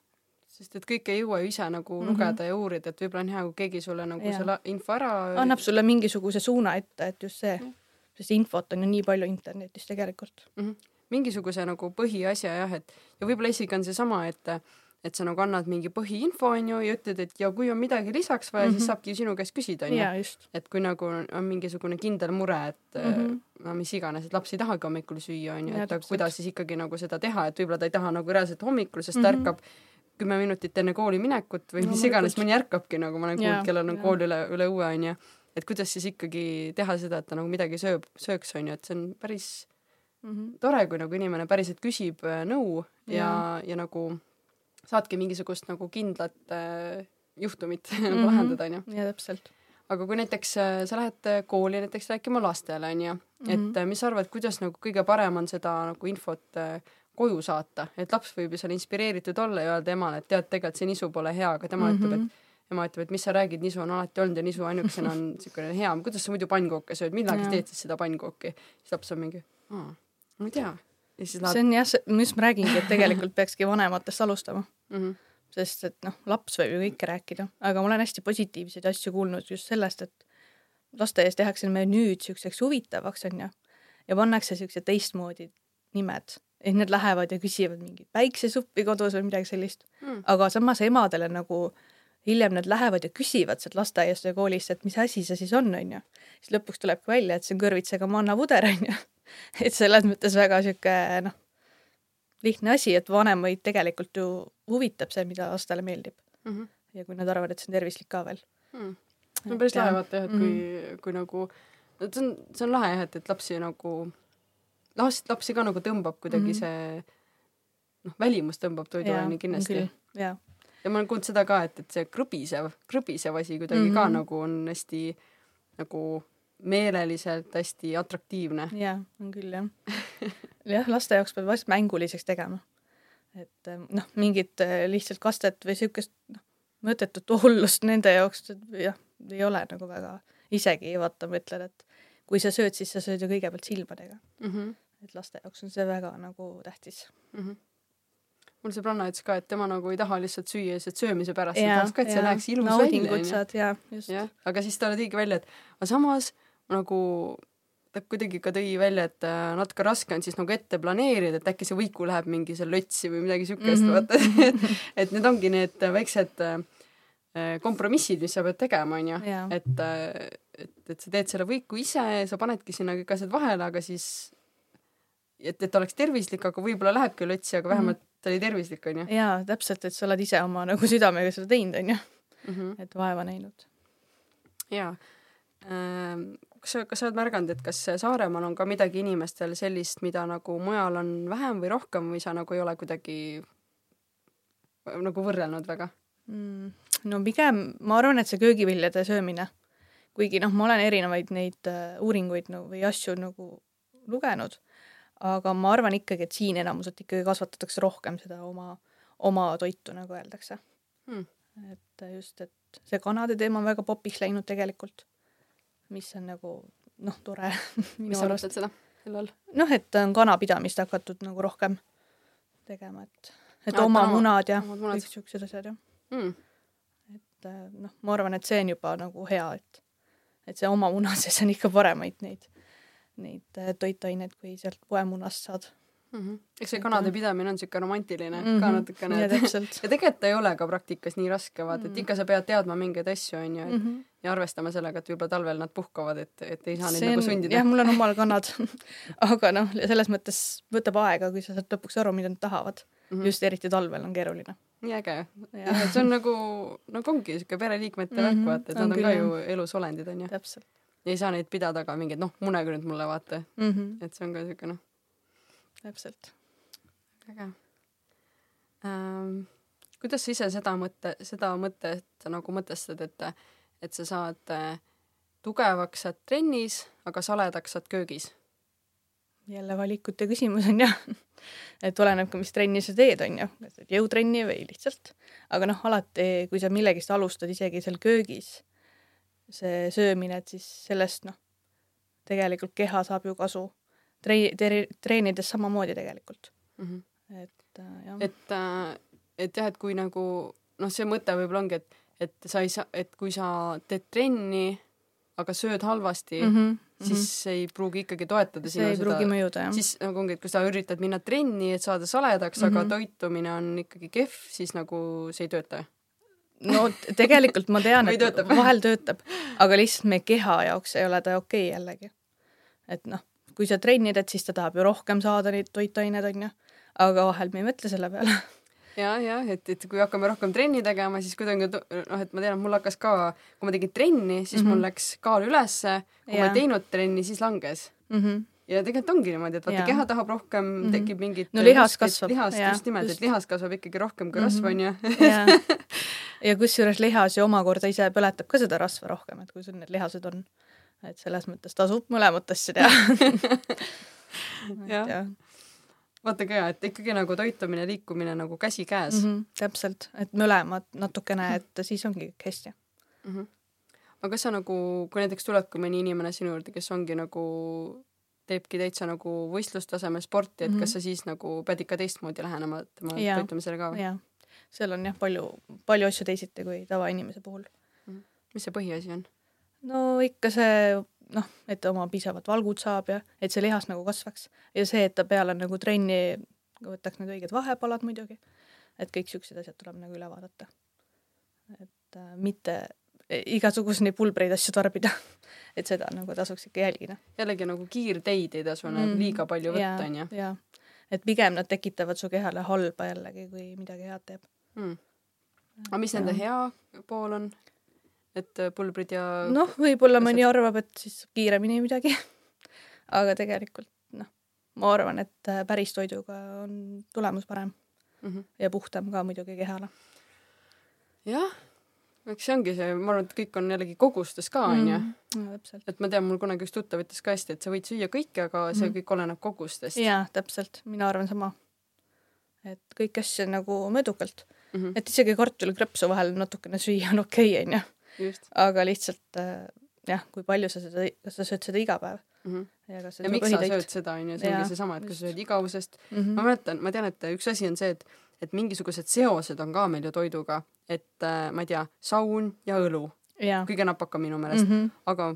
sest et kõike ei jõua ju ise nagu mm -hmm. lugeda ja uurida, et võib-olla on hea, kui keegi sulle nagu ja. selle info ära annab sulle mingisuguse suuna ette, et just see, sest infot on ju nii palju internetis tegelikult mm. -hmm. mingisuguse nagu põhiasja jah, et ja võib-olla isegi on seesama, et et sa nagu annad mingi põhiinfo onju ja ütled, et ja kui on midagi lisaks vaja mm, -hmm. siis mhm. saabki sinu käest küsida onju. et kui nagu on mingisugune kindel mure, et mm -hmm. no mis iganes, et laps ei tahagi hommikul süüa onju, et aga kuidas siis ikkagi nagu seda teha, et võib-olla ta ei taha nagu reaalselt hommikul, sest mm -hmm. ta ärkab kümme minutit enne kooli minekut või no, mis iganes, mõni ärkabki nagu ma olen kuulnud, kellel on kool üle, üle õue onju. et kuidas siis ikkagi teha seda, et ta nagu midagi sööb, sööks onju, et see on päris mm -hmm. tore, kui nagu inimene päriselt küsib äh, nõu ja, ja, ja nagu saadki mingisugust nagu kindlat äh, juhtumit mm -hmm. lahendada onju. ja täpselt aga kui näiteks äh, sa lähed kooli näiteks rääkima lastele onju et mhm. mis sa arvad, kuidas nagu kõige parem on seda nagu infot koju saata, et laps võib ju seal inspireeritud olla ja öelda emale, et tead, tegelikult see nisu pole hea, aga tema mm -hmm. ütleb, et ema ütleb, et mis sa räägid, nisu on alati olnud ja nisu ainukesena on niisugune hea, kuidas sa muidu pannkooke sööd, millal sa teed siis seda pannkooki? siis laps on mingi, aa, ma ei tea. Läheb... see on jah, just ma räägingi, et tegelikult peakski vanematest alustama mm. -hmm. sest et noh, laps võib ju kõike rääkida, aga ma olen hästi positiivseid asju kuulnud just sellest, et lasteaias tehakse me nüüd siukseks huvitavaks onju ja pannakse siuksed teistmoodi nimed et need lähevad ja küsivad mingit päiksesuppi kodus või midagi sellist mm.. aga samas emadele nagu hiljem nad lähevad ja küsivad sealt lasteaiast või koolist, et mis asi see siis on, onju. siis lõpuks tulebki välja, et see on kõrvitsega mannapuder, onju. et selles mõttes väga sihuke noh, lihtne asi, et vanemaid tegelikult ju huvitab see, mida lastele meeldib mm. -hmm. ja kui nad arvavad, et see on tervislik ka veel mm.. see on päris lahe vaata jah, et kui mm, -hmm. kui nagu, see on, see on lahe jah, et, et lapsi nagu last, lapsi ka nagu tõmbab kuidagi mm -hmm. see noh, välimus tõmbab toiduaine kindlasti. ja ma olen kuulnud seda ka, et, et see krõbisev, krõbisev asi kuidagi mm -hmm. ka mhm. nagu on hästi nagu meeleliselt hästi atraktiivne. jaa, on küll jah. jah, laste jaoks peab vast mänguliseks tegema. et eh, noh, mingit eh, lihtsalt kastet või siukest noh, mõttetut hullust nende jaoks jah, ei ole nagu väga, isegi vaata, ma ütlen, et kui sa sööd, siis sa sööd ju kõigepealt silmadega mm. -hmm et laste jaoks on see väga nagu tähtis mm. -hmm mul sõbranna ütles ka, et tema nagu ei taha lihtsalt süüa lihtsalt söömise pärast, ta tahaks ka, et see läheks ilus välja. naudingut saad ja just. aga siis talle tõigi välja, et aga samas nagu ta kuidagi ka tõi välja, et äh, natuke raske on siis nagu ette planeerida, et äkki see võiku läheb mingi seal lotsi või midagi siukest mm, -hmm. vaata et, et need ongi need väiksed äh, kompromissid, mis sa pead tegema, onju, et, äh, et, et sa teed selle võiku ise, sa panedki sinna kõik asjad vahele, aga siis et, et oleks tervislik, aga võib-olla lähebki lotsi, aga vähemalt mm ta oli tervislik, onju. jaa, täpselt, et sa oled ise oma nagu südamega seda teinud, onju. -hmm. et vaeva näinud. jaa. Kas sa, kas sa oled märganud, et kas Saaremaal on ka midagi inimestel sellist, mida nagu mujal on vähem või rohkem või sa nagu ei ole kuidagi nagu võrrelnud väga? Mm,? no pigem ma arvan, et see köögiviljade söömine, kuigi noh, ma olen erinevaid neid uh, uuringuid no, või asju nagu lugenud aga ma arvan ikkagi, et siin enamuselt ikkagi kasvatatakse rohkem seda oma, oma toitu, nagu öeldakse. Hmm.. et just, et see kanade teema on väga popiks läinud tegelikult, mis on nagu noh, tore mis sa mõtled seda, selle all? noh, et on kanapidamist hakatud nagu rohkem tegema, et, et no, oma no, munad ja kõik siuksed asjad jah hmm.. et noh, ma arvan, et see on juba nagu hea, et, et see oma muna sees on ikka paremaid neid neid äh, toitaineid, kui sealt poemunast saad mm. -hmm. eks see kanade pidamine on siuke romantiline mm -hmm. ka natukene. ja tegelikult ei ole ka praktikas nii raske, vaata mm, et mhm. ikka sa pead teadma mingeid asju, onju, et mm -hmm. Ja arvestama sellega, et võib-olla talvel nad puhkavad, et, et ei saa neid nagu sundida. jah, mul on omal kannad aga noh, selles mõttes võtab aega, kui sa saad lõpuks aru, mida nad tahavad mm. -hmm. just eriti talvel on keeruline nii äge. see on nagu, nagu ongi siuke pereliikmete mm -hmm. värk, vaata, et nad on ka ju elus olendid, onju. täpselt ja ei saa neid pidada ka mingeid, noh, munege nüüd mulle vaata mm. -hmm. et see on ka siuke noh. täpselt. äge ähm,. kuidas sa ise seda mõtte, seda mõtet nagu mõtestad, et, et sa saad äh, tugevaks saad trennis, aga saledaks saad köögis? jälle valikute küsimus on jah et oleneb ka, mis trenni sa teed, on ju, kas teed jõutrenni või lihtsalt. aga noh, alati, kui sa millegist alustad, isegi seal köögis, see söömine, et siis sellest noh, tegelikult keha saab ju kasu. Trei-, treenides samamoodi tegelikult mm. -hmm. et äh, jah. et, äh, et jah, et kui nagu noh, see mõte võib-olla ongi, et, et sa ei saa, et kui sa teed trenni, aga sööd halvasti mm, -hmm siis mm -hmm. ei pruugi ikkagi toetada see ei pruugi mõjuda, jah. siis nagu ongi, et kui sa üritad minna trenni, et saada saledaks mm, -hmm. aga mhm. toitumine on ikkagi kehv, siis nagu see ei tööta. no tegelikult ma tean et töötab. vahel töötab, aga lihtsalt meie keha jaoks ei ole ta okei okay jällegi. et noh, kui sa trenni teed, siis ta tahab ju rohkem saada neid toitaineid, onju, aga vahel me ei mõtle selle peale ja, jah, et, et kui hakkame rohkem trenni tegema, siis kuidagi noh, et ma tean, et mul hakkas ka, kui ma tegin trenni, siis mm -hmm. mul mhm. läks kaal ülesse, kui ja. ma ei teinud trenni, siis langes mm. -hmm ja tegelikult ongi niimoodi, et vaata, keha tahab rohkem mm, -hmm. tekib mingit no lihas kasvab. lihast ja, just nimelt, et lihas kasvab ikkagi rohkem kui mm -hmm. rasv, onju. ja, ja kusjuures lihas ju omakorda ise põletab ka seda rasva rohkem, et kui sul need lihased on. et selles mõttes tasub mõlemat asja teha jah ja vaata ka, et ikkagi nagu toitumine, liikumine nagu käsikäes mm. -hmm, täpselt, et mõlemad natukene, et siis ongi kõik hästi mm. -hmm. aga kas sa nagu, kui näiteks tulebki mõni inimene sinu juurde, kes ongi nagu, teebki täitsa nagu võistlustasemel sporti, et mm -hmm. kas sa siis nagu pead ikka teistmoodi lähenema tema ja, toitumisele ka või? jah, seal on jah, palju, palju asju teisiti kui tavainimese puhul mm. -hmm. mis see põhiasi on? no ikka see noh, et oma piisavalt valgud saab ja et see lihas nagu kasvaks ja see, et ta peale nagu trenni võtaks need õiged vahepalad muidugi. et kõik siuksed asjad tuleb nagu üle vaadata. et äh, mitte igasuguseid pulbreid asju tarbida et seda nagu tasuks ikka jälgida. jällegi nagu kiirteid ei tasu mm, liiga palju võtta, onju. jaa, et pigem nad tekitavad su kehale halba jällegi, kui midagi head teeb mm.. aga mis nende hea pool on? Et äh, pulbrid ja noh, võib-olla mõni arvab, et siis kiiremini midagi aga tegelikult noh, ma arvan, et äh, päris toiduga on tulemus parem mm. -hmm. ja puhtam ka muidugi kehale. jah, eks see ongi see, ma arvan, et kõik on jällegi kogustes ka, onju. Mhm. et ma tean, mul kunagi üks tuttav ütles ka hästi, et sa võid süüa kõike, aga see mm -hmm. kõik oleneb kogustest. jaa, täpselt, mina arvan sama. et kõiki asju nagu mõõdukalt mm. -hmm. et isegi kartulikrõpsu vahel natukene süüa on okei okay,, onju aga lihtsalt äh, jah, kui palju sa seda, kas sa sööd seda iga päev mm. -hmm. ja kas ja miks sa sööd seda, on ju, see ongi seesama, et kas sa sööd igavusest mm. -hmm. ma mäletan, ma tean, et üks asi on see, et, et mingisugused seosed on ka meil ju toiduga, et äh, ma ei tea, saun ja õlu. kõige napakam minu meelest mm, -hmm. aga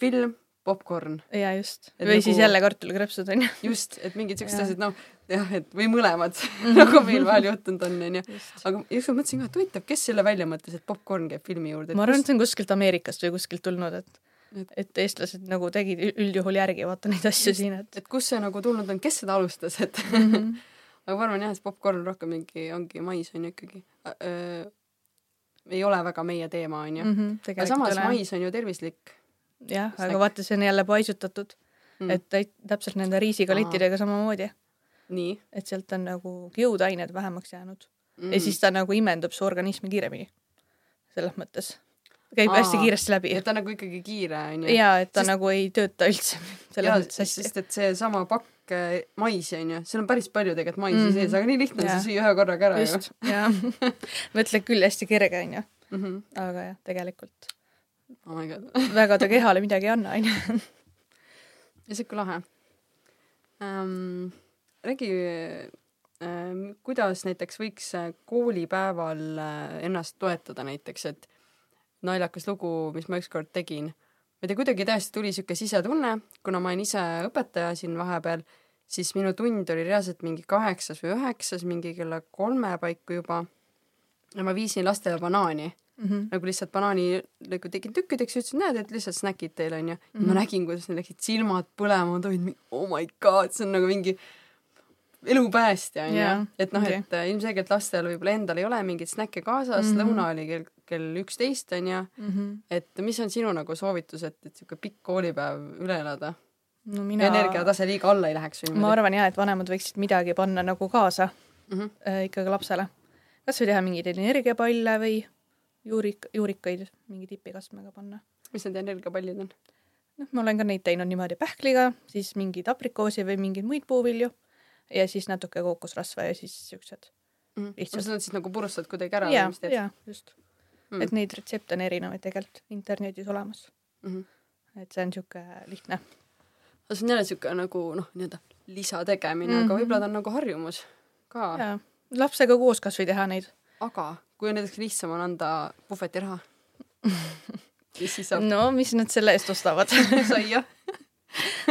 film popkorn. ja just. või nagu... siis jälle kartulikrõpsud onju. just, et mingid siuksed asjad, noh jah, et või mõlemad -hmm. nagu meil vahel juhtunud on, onju. aga ükskord mõtlesin ka, et huvitav, kes selle välja mõtles, et popkorn käib filmi juurde. ma arvan, et see on kuskilt Ameerikast või kuskilt tulnud, et et, et eestlased nagu tegid üldjuhul järgi vaata neid asju just, siin, et. et kust see nagu tulnud on, kes seda alustas, et mm. -hmm. aga ma arvan jah, et popkorn rohkem mingi ongi mais on ju ikkagi äh,. ei ole väga meie teema on ju mm. -hmm, aga samas mais on ju tervislik jah, aga vaata, see on jälle paisutatud mm., et täpselt nende riisikalittidega samamoodi. et sealt on nagu jõudained vähemaks jäänud mm. ja siis ta nagu imendub su organismi kiiremini. selles mõttes käib Aa, hästi kiiresti läbi. et ta nagu ikkagi kiire onju. jaa, et ta sest... nagu ei tööta üldse selles mõttes hästi. sest et seesama pakk äh, maisi onju, seal on päris palju tegelikult maisi mm -hmm. sees, aga nii lihtne on see süüa ühe korraga ära Just, ju. jah, mõtled küll hästi kerge onju mm. -hmm. aga jah, tegelikult oh väga ta kehale midagi ei anna, onju. ja sihuke lahe ähm,. räägi ähm,, kuidas näiteks võiks äh, koolipäeval äh, ennast toetada näiteks, et naljakas lugu, mis ma ükskord tegin. ma ei tea, kuidagi täiesti tuli sihuke sisetunne, kuna ma olen ise õpetaja siin vahepeal, siis minu tund oli reaalselt mingi kaheksas või üheksas, mingi kella kolme paiku juba. ja ma viisin lastele banaani mm -hmm. nagu lihtsalt banaani nagu tegin tükkideks ja ütlesin, näed, et lihtsalt snäkid teile onju mm. -hmm. ma nägin, kuidas neil läksid silmad põlema, nad olid, oh my god, see on nagu mingi elupäästja onju yeah,, et noh okay., et äh, ilmselgelt lastel võib-olla endal ei ole mingeid snäkke kaasas mm, -hmm. lõuna oli kell, kell üksteist onju mm, -hmm. et mis on sinu nagu soovitus, et, et siuke pikk koolipäev üle elada? no mina. energiatase liiga alla ei läheks või ma arvan jah, et vanemad võiksid midagi panna nagu kaasa mm -hmm. äh, ikkagi lapsele kasvõi teha mingeid energiapalle või juurik, juurikaid mingi tipikastmega panna. mis need energiapallid on? noh, ma olen ka neid teinud niimoodi pähkliga, siis mingeid aprikoosi või mingeid muid puuvilju ja siis natuke kookosrasva ja siis siuksed mm. lihtsalt. sa siis nagu purustad kuidagi ära ja, või mis teed? jaa, just mm.. et neid retsepte on erinevaid tegelikult internetis olemas mm. -hmm. et see on sihuke lihtne. aga see on jälle sihuke nagu noh, nii-öelda lisategemine mm, -hmm. aga mhm. võib-olla ta on nagu harjumus ka. lapsega koos kasvõi teha neid. Aga kui näiteks lihtsam on anda puhvetiraha mis siis saab? no mis nad selle eest ostavad saia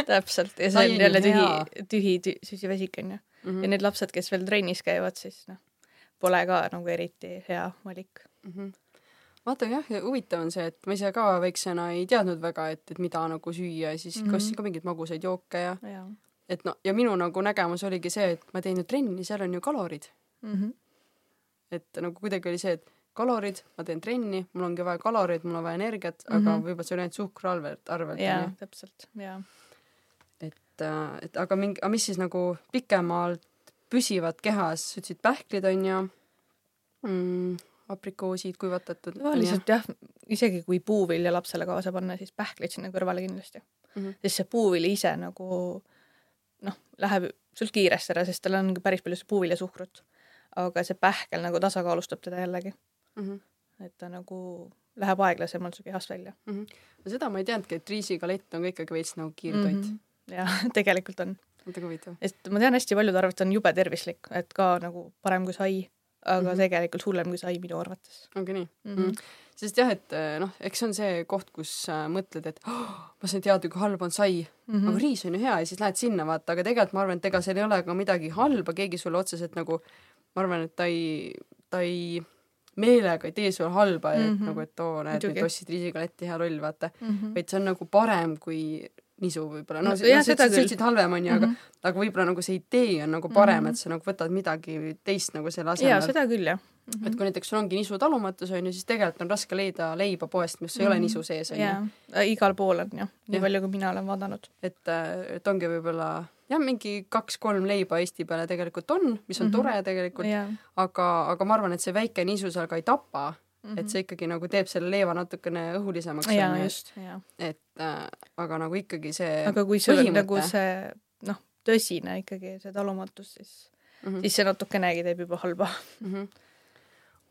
täpselt ja see on jälle tühi, tühi tü, süsivesik onju mm. -hmm. ja need lapsed, kes veel trennis käivad, siis noh, pole ka nagu eriti hea valik mm. -hmm vaata jah, huvitav on see, et ma ise ka väiksena ei teadnud väga, et, et mida nagu süüa ja siis mm -hmm. ostsin ka mingeid magusaid jooke ja, ja et no ja minu nagu nägemus oligi see, et ma teen ju trenni, seal on ju kalorid mm. -hmm. Et nagu kuidagi oli see, et kalorid, ma teen trenni, mul ongi vaja kaloreid, mul on vaja energiat mm, -hmm. aga mhm. võib-olla see oli ainult suhkru arvelt, arvelt. jaa, täpselt, jaa. et, äh, et aga mingi, aga mis siis nagu pikemalt püsivad kehas, sa ütlesid pähklid on ju mm,, aprikoosid kuivatatud. tavaliselt jah, isegi kui puuvilja lapsele kaasa panna, siis pähklid sinna kõrvale kindlasti mm. -hmm. sest see puuvili ise nagu noh, läheb sul kiiresti ära, sest tal on päris palju puuviljasuhkrut. Aga see pähkel nagu tasakaalustab teda jällegi mm. -hmm. et ta nagu läheb aeglasemalt su kehast välja mm. -hmm. no seda ma ei teadnudki, et riisikalett on ka ikkagi veits nagu kiirtoit mm. -hmm. jah, tegelikult on. väga huvitav. sest ma tean, hästi paljud arvavad, et see on jube tervislik, et ka nagu parem kui sai, aga mm -hmm. tegelikult hullem kui sai minu arvates. ongi nii mm? -hmm. sest jah, et eh, noh, eks see on see koht, kus mõtled, et oh, ma sain teada, kui halb on sai mm, -hmm. aga riis on ju hea ja siis lähed sinna vaata, aga tegelikult ma arvan, et ega seal ei ole ka midagi halba, keegi sulle otseselt nagu, ma arvan, et ta ei, ta ei meelega ei tee sulle halba mm, -hmm. et mhm. nagu, et oo, näed, nüüd ostsid riisikaletti, hea loll, vaata mm. -hmm. vaid see on nagu parem kui nisu võib-olla, no, no sa ütlesid halvem onju mm, -hmm. aga, aga võib-olla nagu see idee on nagu parem mm, -hmm. et sa nagu võtad midagi teist nagu selle asemel. jaa, seda küll jah mm. -hmm. et kui näiteks sul ongi nisu talumatus onju, siis tegelikult on raske leida leiba poest, mis mm -hmm. ei ole mhm. nisu sees onju. igal pool on jah, nii palju kui mina olen vaadanud. et, et ongi võib-olla jah, mingi kaks-kolm leiba Eesti peale tegelikult on, mis on mm -hmm. tore tegelikult yeah., aga, aga ma arvan, et see väike nisu seal ka ei tapa mm, -hmm. et see ikkagi nagu teeb selle leiva natukene õhulisemaks. jaa, just, jaa. et äh, aga nagu ikkagi see aga kui sul on nagu see noh, tõsine ikkagi see talumatus, siis mm, -hmm. siis see natukenegi teeb juba halba mm. -hmm.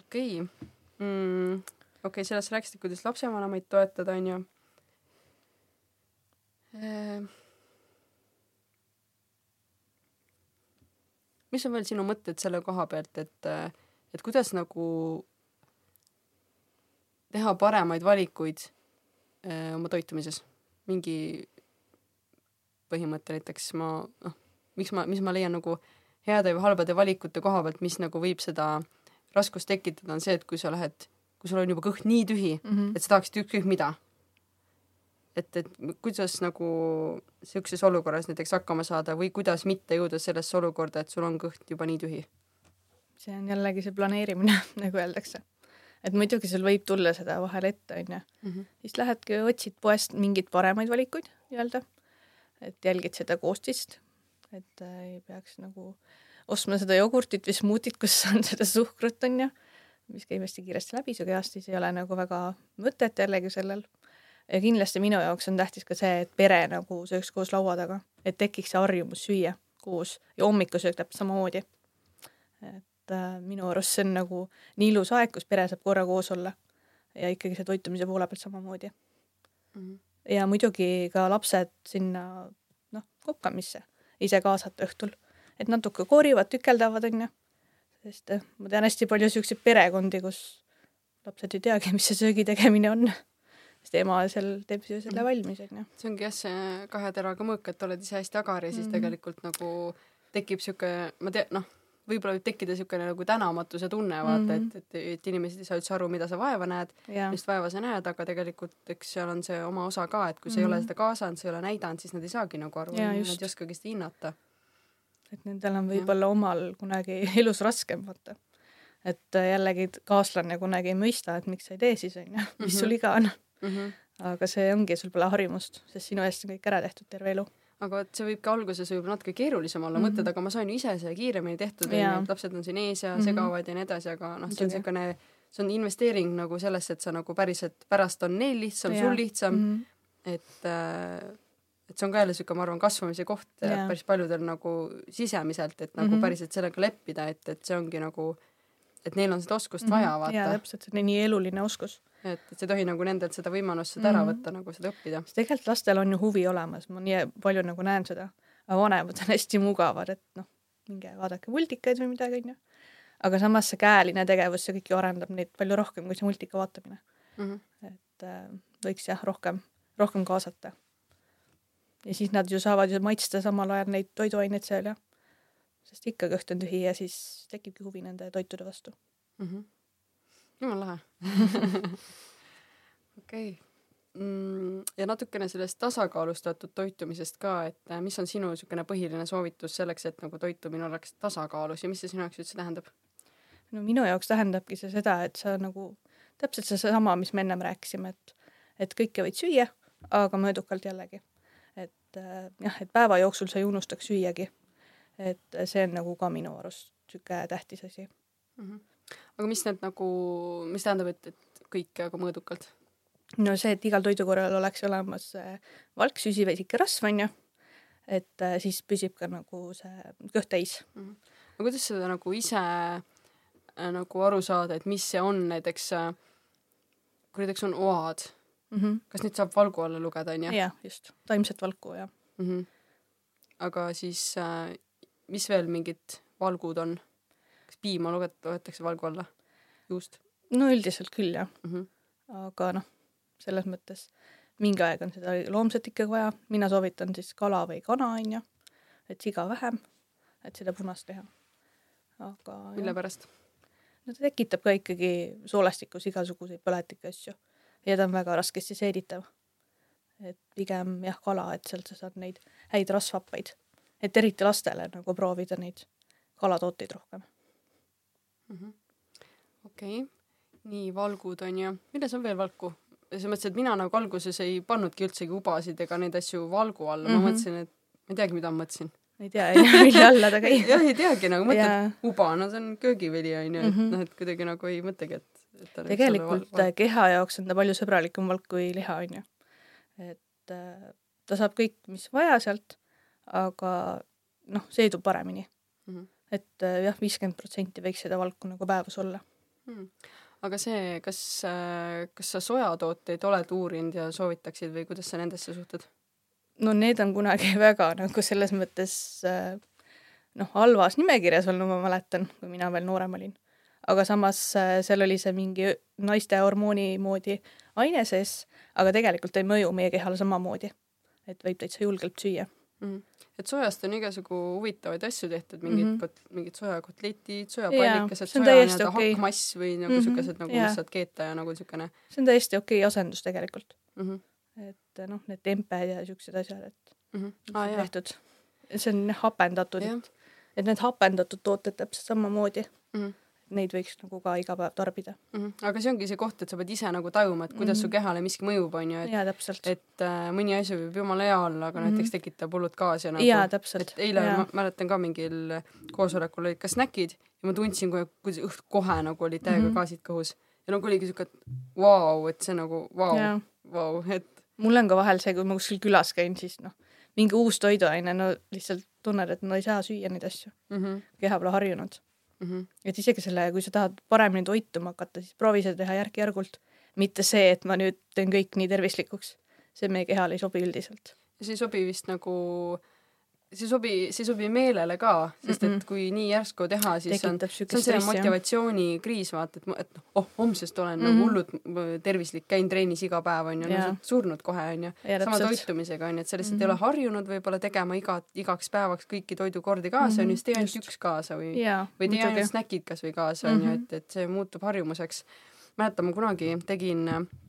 Okei okay. mm,, okei okay,, sellest rääkisid, kuidas lapsevanemaid toetada, onju äh, mis on veel sinu mõtted selle koha pealt, et, et kuidas nagu teha paremaid valikuid öö, äh, oma toitumises? mingi põhimõte näiteks ma, noh, miks ma, mis ma leian nagu heade või halbade valikute koha pealt, mis nagu võib seda raskust tekitada, on see, et kui sa lähed, kui sul on juba kõht nii tühi mm, -hmm. et sa tahaksid ükskõik mida et, et kuidas nagu siukses olukorras näiteks hakkama saada või kuidas mitte jõuda sellesse olukorda, et sul on kõht juba nii tühi? see on jällegi see planeerimine nagu öeldakse. et muidugi sul võib tulla seda vahel ette, onju. Mhm. siis lähedki, otsid poest mingeid paremaid valikuid nii-öelda. et jälgid seda koostist, et äh, ei peaks nagu ostma seda jogurtit või smuutit, kus on seda suhkrut, onju, mis käib hästi kiiresti läbi su kehast, siis ei ole nagu väga mõtet jällegi sellel ja kindlasti minu jaoks on tähtis ka see, et pere nagu sööks koos laua taga, et tekiks see harjumus süüa koos ja hommikusöök täpselt samamoodi. et äh, minu arust see on nagu nii ilus aeg, kus pere saab korra koos olla ja ikkagi see toitumise poole pealt samamoodi mm. -hmm. ja muidugi ka lapsed sinna noh, kokkamisse ise kaasata õhtul, et natuke koorivad, tükeldavad onju, sest äh, ma tean hästi palju siukseid perekondi, kus lapsed ei teagi, mis see söögi tegemine on sest ema seal teeb ju selle mhm. valmis, onju. see ongi jah, see kahe teraga mõõk, et oled ise hästi agar ja siis mm -hmm. tegelikult nagu tekib sihuke, ma tean, noh, võib-olla võib tekkida niisugune nagu tänamatuse tunne, vaata mm, -hmm. et, et, et inimesed ei saa üldse aru, mida sa vaeva näed, millist vaeva sa näed, aga tegelikult eks seal on see oma osa ka, et kui sa mm -hmm. ei ole mhm. seda kaasanud, sa ei ole näidanud, siis nad ei saagi nagu aru, nad ei oskagi seda hinnata. Et nendel on võib-olla omal kunagi elus raskem, vaata. et jällegi kaaslane kunagi ei mõista, et miks sa ei tee siis, onju, mis mm -hmm. sul iga on mm. -hmm. aga see ongi, sul pole harjumust, sest sinu eest on kõik ära tehtud terve elu. aga vot see võibki alguses võib-olla natuke keerulisem olla mm, -hmm. mõtled, aga ma saan ju ise see kiiremini tehtud, onju, et lapsed on siin ees ja mm -hmm. segavad ja nii edasi, aga noh, see on niisugune, see on investeering nagu sellesse, et sa nagu päriselt pärast on neil lihtsam, sul lihtsam mm, -hmm. et äh, et see on ka jälle niisugune, ma arvan, kasvamise koht yeah. päris paljudel nagu sisemiselt, et nagu mm -hmm. päriselt sellega leppida, et, et see ongi nagu, et neil on seda oskust mm -hmm. vaja, vaata. jaa, täpselt, see on nii eluline oskus et, et sa ei tohi nagu nendelt seda võimalust seda ära mm -hmm. võtta, nagu seda õppida. sest tegelikult lastel on ju huvi olemas, ma nii palju nagu näen seda, aga vanemad on hästi mugavad, et noh, minge vaadake multikaid või midagi, onju. aga samas see käeline tegevus, see kõik ju arendab neid palju rohkem kui see multika vaatamine mm. -hmm. et äh, võiks jah, rohkem, rohkem kaasata. Ja siis nad ju saavad ju maitsta samal ajal neid toiduaineid seal ja sest ikka kõht on tühi ja siis tekibki huvi nende toitude vastu mm. -hmm jumala lahe okei okay. mm,. ja natukene sellest tasakaalustatud toitumisest ka, et äh, mis on sinu niisugune põhiline soovitus selleks, et nagu toitumine oleks tasakaalus ja mis see sinu jaoks üldse tähendab? no minu jaoks tähendabki see seda, et sa nagu täpselt seesama, mis me ennem rääkisime, et, et kõike võid süüa, aga mõõdukalt jällegi. Et äh, jah, et päeva jooksul sa ei unustaks süüagi. et see on nagu ka minu arust niisugune tähtis asi mm. -hmm aga mis need nagu, mis tähendab, et, et kõike, aga mõõdukalt? no see, et igal toidukorral oleks olemas valk, süsivesik ja rasv, onju. et äh, siis püsib ka nagu see kõht täis mm. -hmm. no kuidas seda nagu ise äh, nagu aru saada, et mis see on, näiteks äh, kui näiteks on oad mm, -hmm. kas neid saab valgu alla lugeda, onju? jah, just, taimset valku, jah mm. -hmm. aga siis äh, mis veel mingid valgud on? kas piima luget-, loetakse valgu alla? juust? no üldiselt küll jah mm. -hmm. aga noh, selles mõttes mingi aeg on seda loomset ikkagi vaja, mina soovitan siis kala või kana onju, et siga vähem, et seda punast teha. aga. mille pärast? no ta tekitab ka ikkagi soolestikus igasuguseid põletike asju ja ta on väga raskesti seeditav. et pigem jah, kala, et sealt sa saad neid häid rasvhappeid, et eriti lastele nagu proovida neid kalatooteid rohkem mm -hmm.. okei okay., nii valgud on ju, milles on veel valku? selles mõttes, et mina nagu alguses ei pannudki üldsegi ubasid ega neid asju valgu alla mm, -hmm. ma mhm. mõtlesin, et ma ei teagi, mida ma mõtlesin. ei tea, mille alla ta käib jah, ei teagi nagu, mõtled uba, no see on köögivili onju et mhm. noh, et kuidagi nagu ei mõtlegi, et tegelikult val keha jaoks on ta palju sõbralikum valk kui liha onju. et äh, ta saab kõik, mis vaja sealt, aga noh, seedub paremini mm. -hmm et äh, jah, viiskümmend protsenti võiks seda valku nagu päevas olla hmm.. aga see, kas, äh, kas sa sojatooteid oled uurinud ja soovitaksid või kuidas sa nendesse suhtud? no need on kunagi väga nagu selles mõttes äh, noh, halvas nimekirjas olnud, ma mäletan, kui mina veel noorem olin. Aga samas seal oli see mingi naiste hormooni moodi aine sees, aga tegelikult ei mõju meie kehale samamoodi. et võib täitsa julgelt süüa mm et sojast on igasugu huvitavaid asju tehtud, mingid mm -hmm. kot-, mingid sojakotletid, sojapallikesed, soja nii-öelda okay. hakkmass või nagu mm -hmm. siukesed nagu yeah. lihtsalt keeta ja nagu siukene. see on täiesti okei okay asendus tegelikult mm. -hmm. et noh, need temped ja siuksed asjad, et mm -hmm. ah, jah. tehtud. see on hapendatud, et, et need hapendatud tooted täpselt samamoodi mm. -hmm neid võiks nagu ka iga päev tarbida mm. -hmm. aga see ongi see koht, et sa pead ise nagu tajuma, et kuidas mm -hmm. su kehale miski mõjub, onju, et et äh, mõni asi võib jumala hea olla, aga mm -hmm. näiteks tekitab hullult gaasi nagu. jaa, täpselt. et eile ja. ma mäletan ka mingil koosolekul olid ka snäkid ja ma tundsin kohe, kuidas õht kohe nagu olid täiega mm -hmm. gaasid kõhus ja nagu oligi siuke, et vau wow,, et see nagu vau wow,, vau wow,, et. mul on ka vahel see, kui ma kuskil külas käin, siis noh, mingi uus toiduaine, no lihtsalt tunned, et no ei saa süüa neid asju mm. -hmm. keha pole harjunud mm. -hmm. et isegi selle, kui sa tahad paremini toituma hakata, siis proovi seda teha järk-järgult. mitte see, et ma nüüd teen kõik nii tervislikuks. see meie kehale ei sobi üldiselt. see ei sobi vist nagu äh, see sobi, see ei sobi meelele ka, sest et kui nii järsku teha, siis Tekitab on, see on see motivatsioonikriis, vaata, et, et noh, oh, homsest olen mm -hmm. nagu hullult tervislik, käin trennis iga päev, onju, no surnud kohe, onju. sama toitumisega, onju, et sa lihtsalt mm -hmm. ei ole mhm. harjunud võib-olla tegema iga, igaks päevaks kõiki toidukordi kaasa, onju, siis tee ainult üks kaasa või, või tee ainult snäkid kasvõi kaasa, onju, et, et see muutub harjumuseks. mäletan, ma kunagi tegin Äh,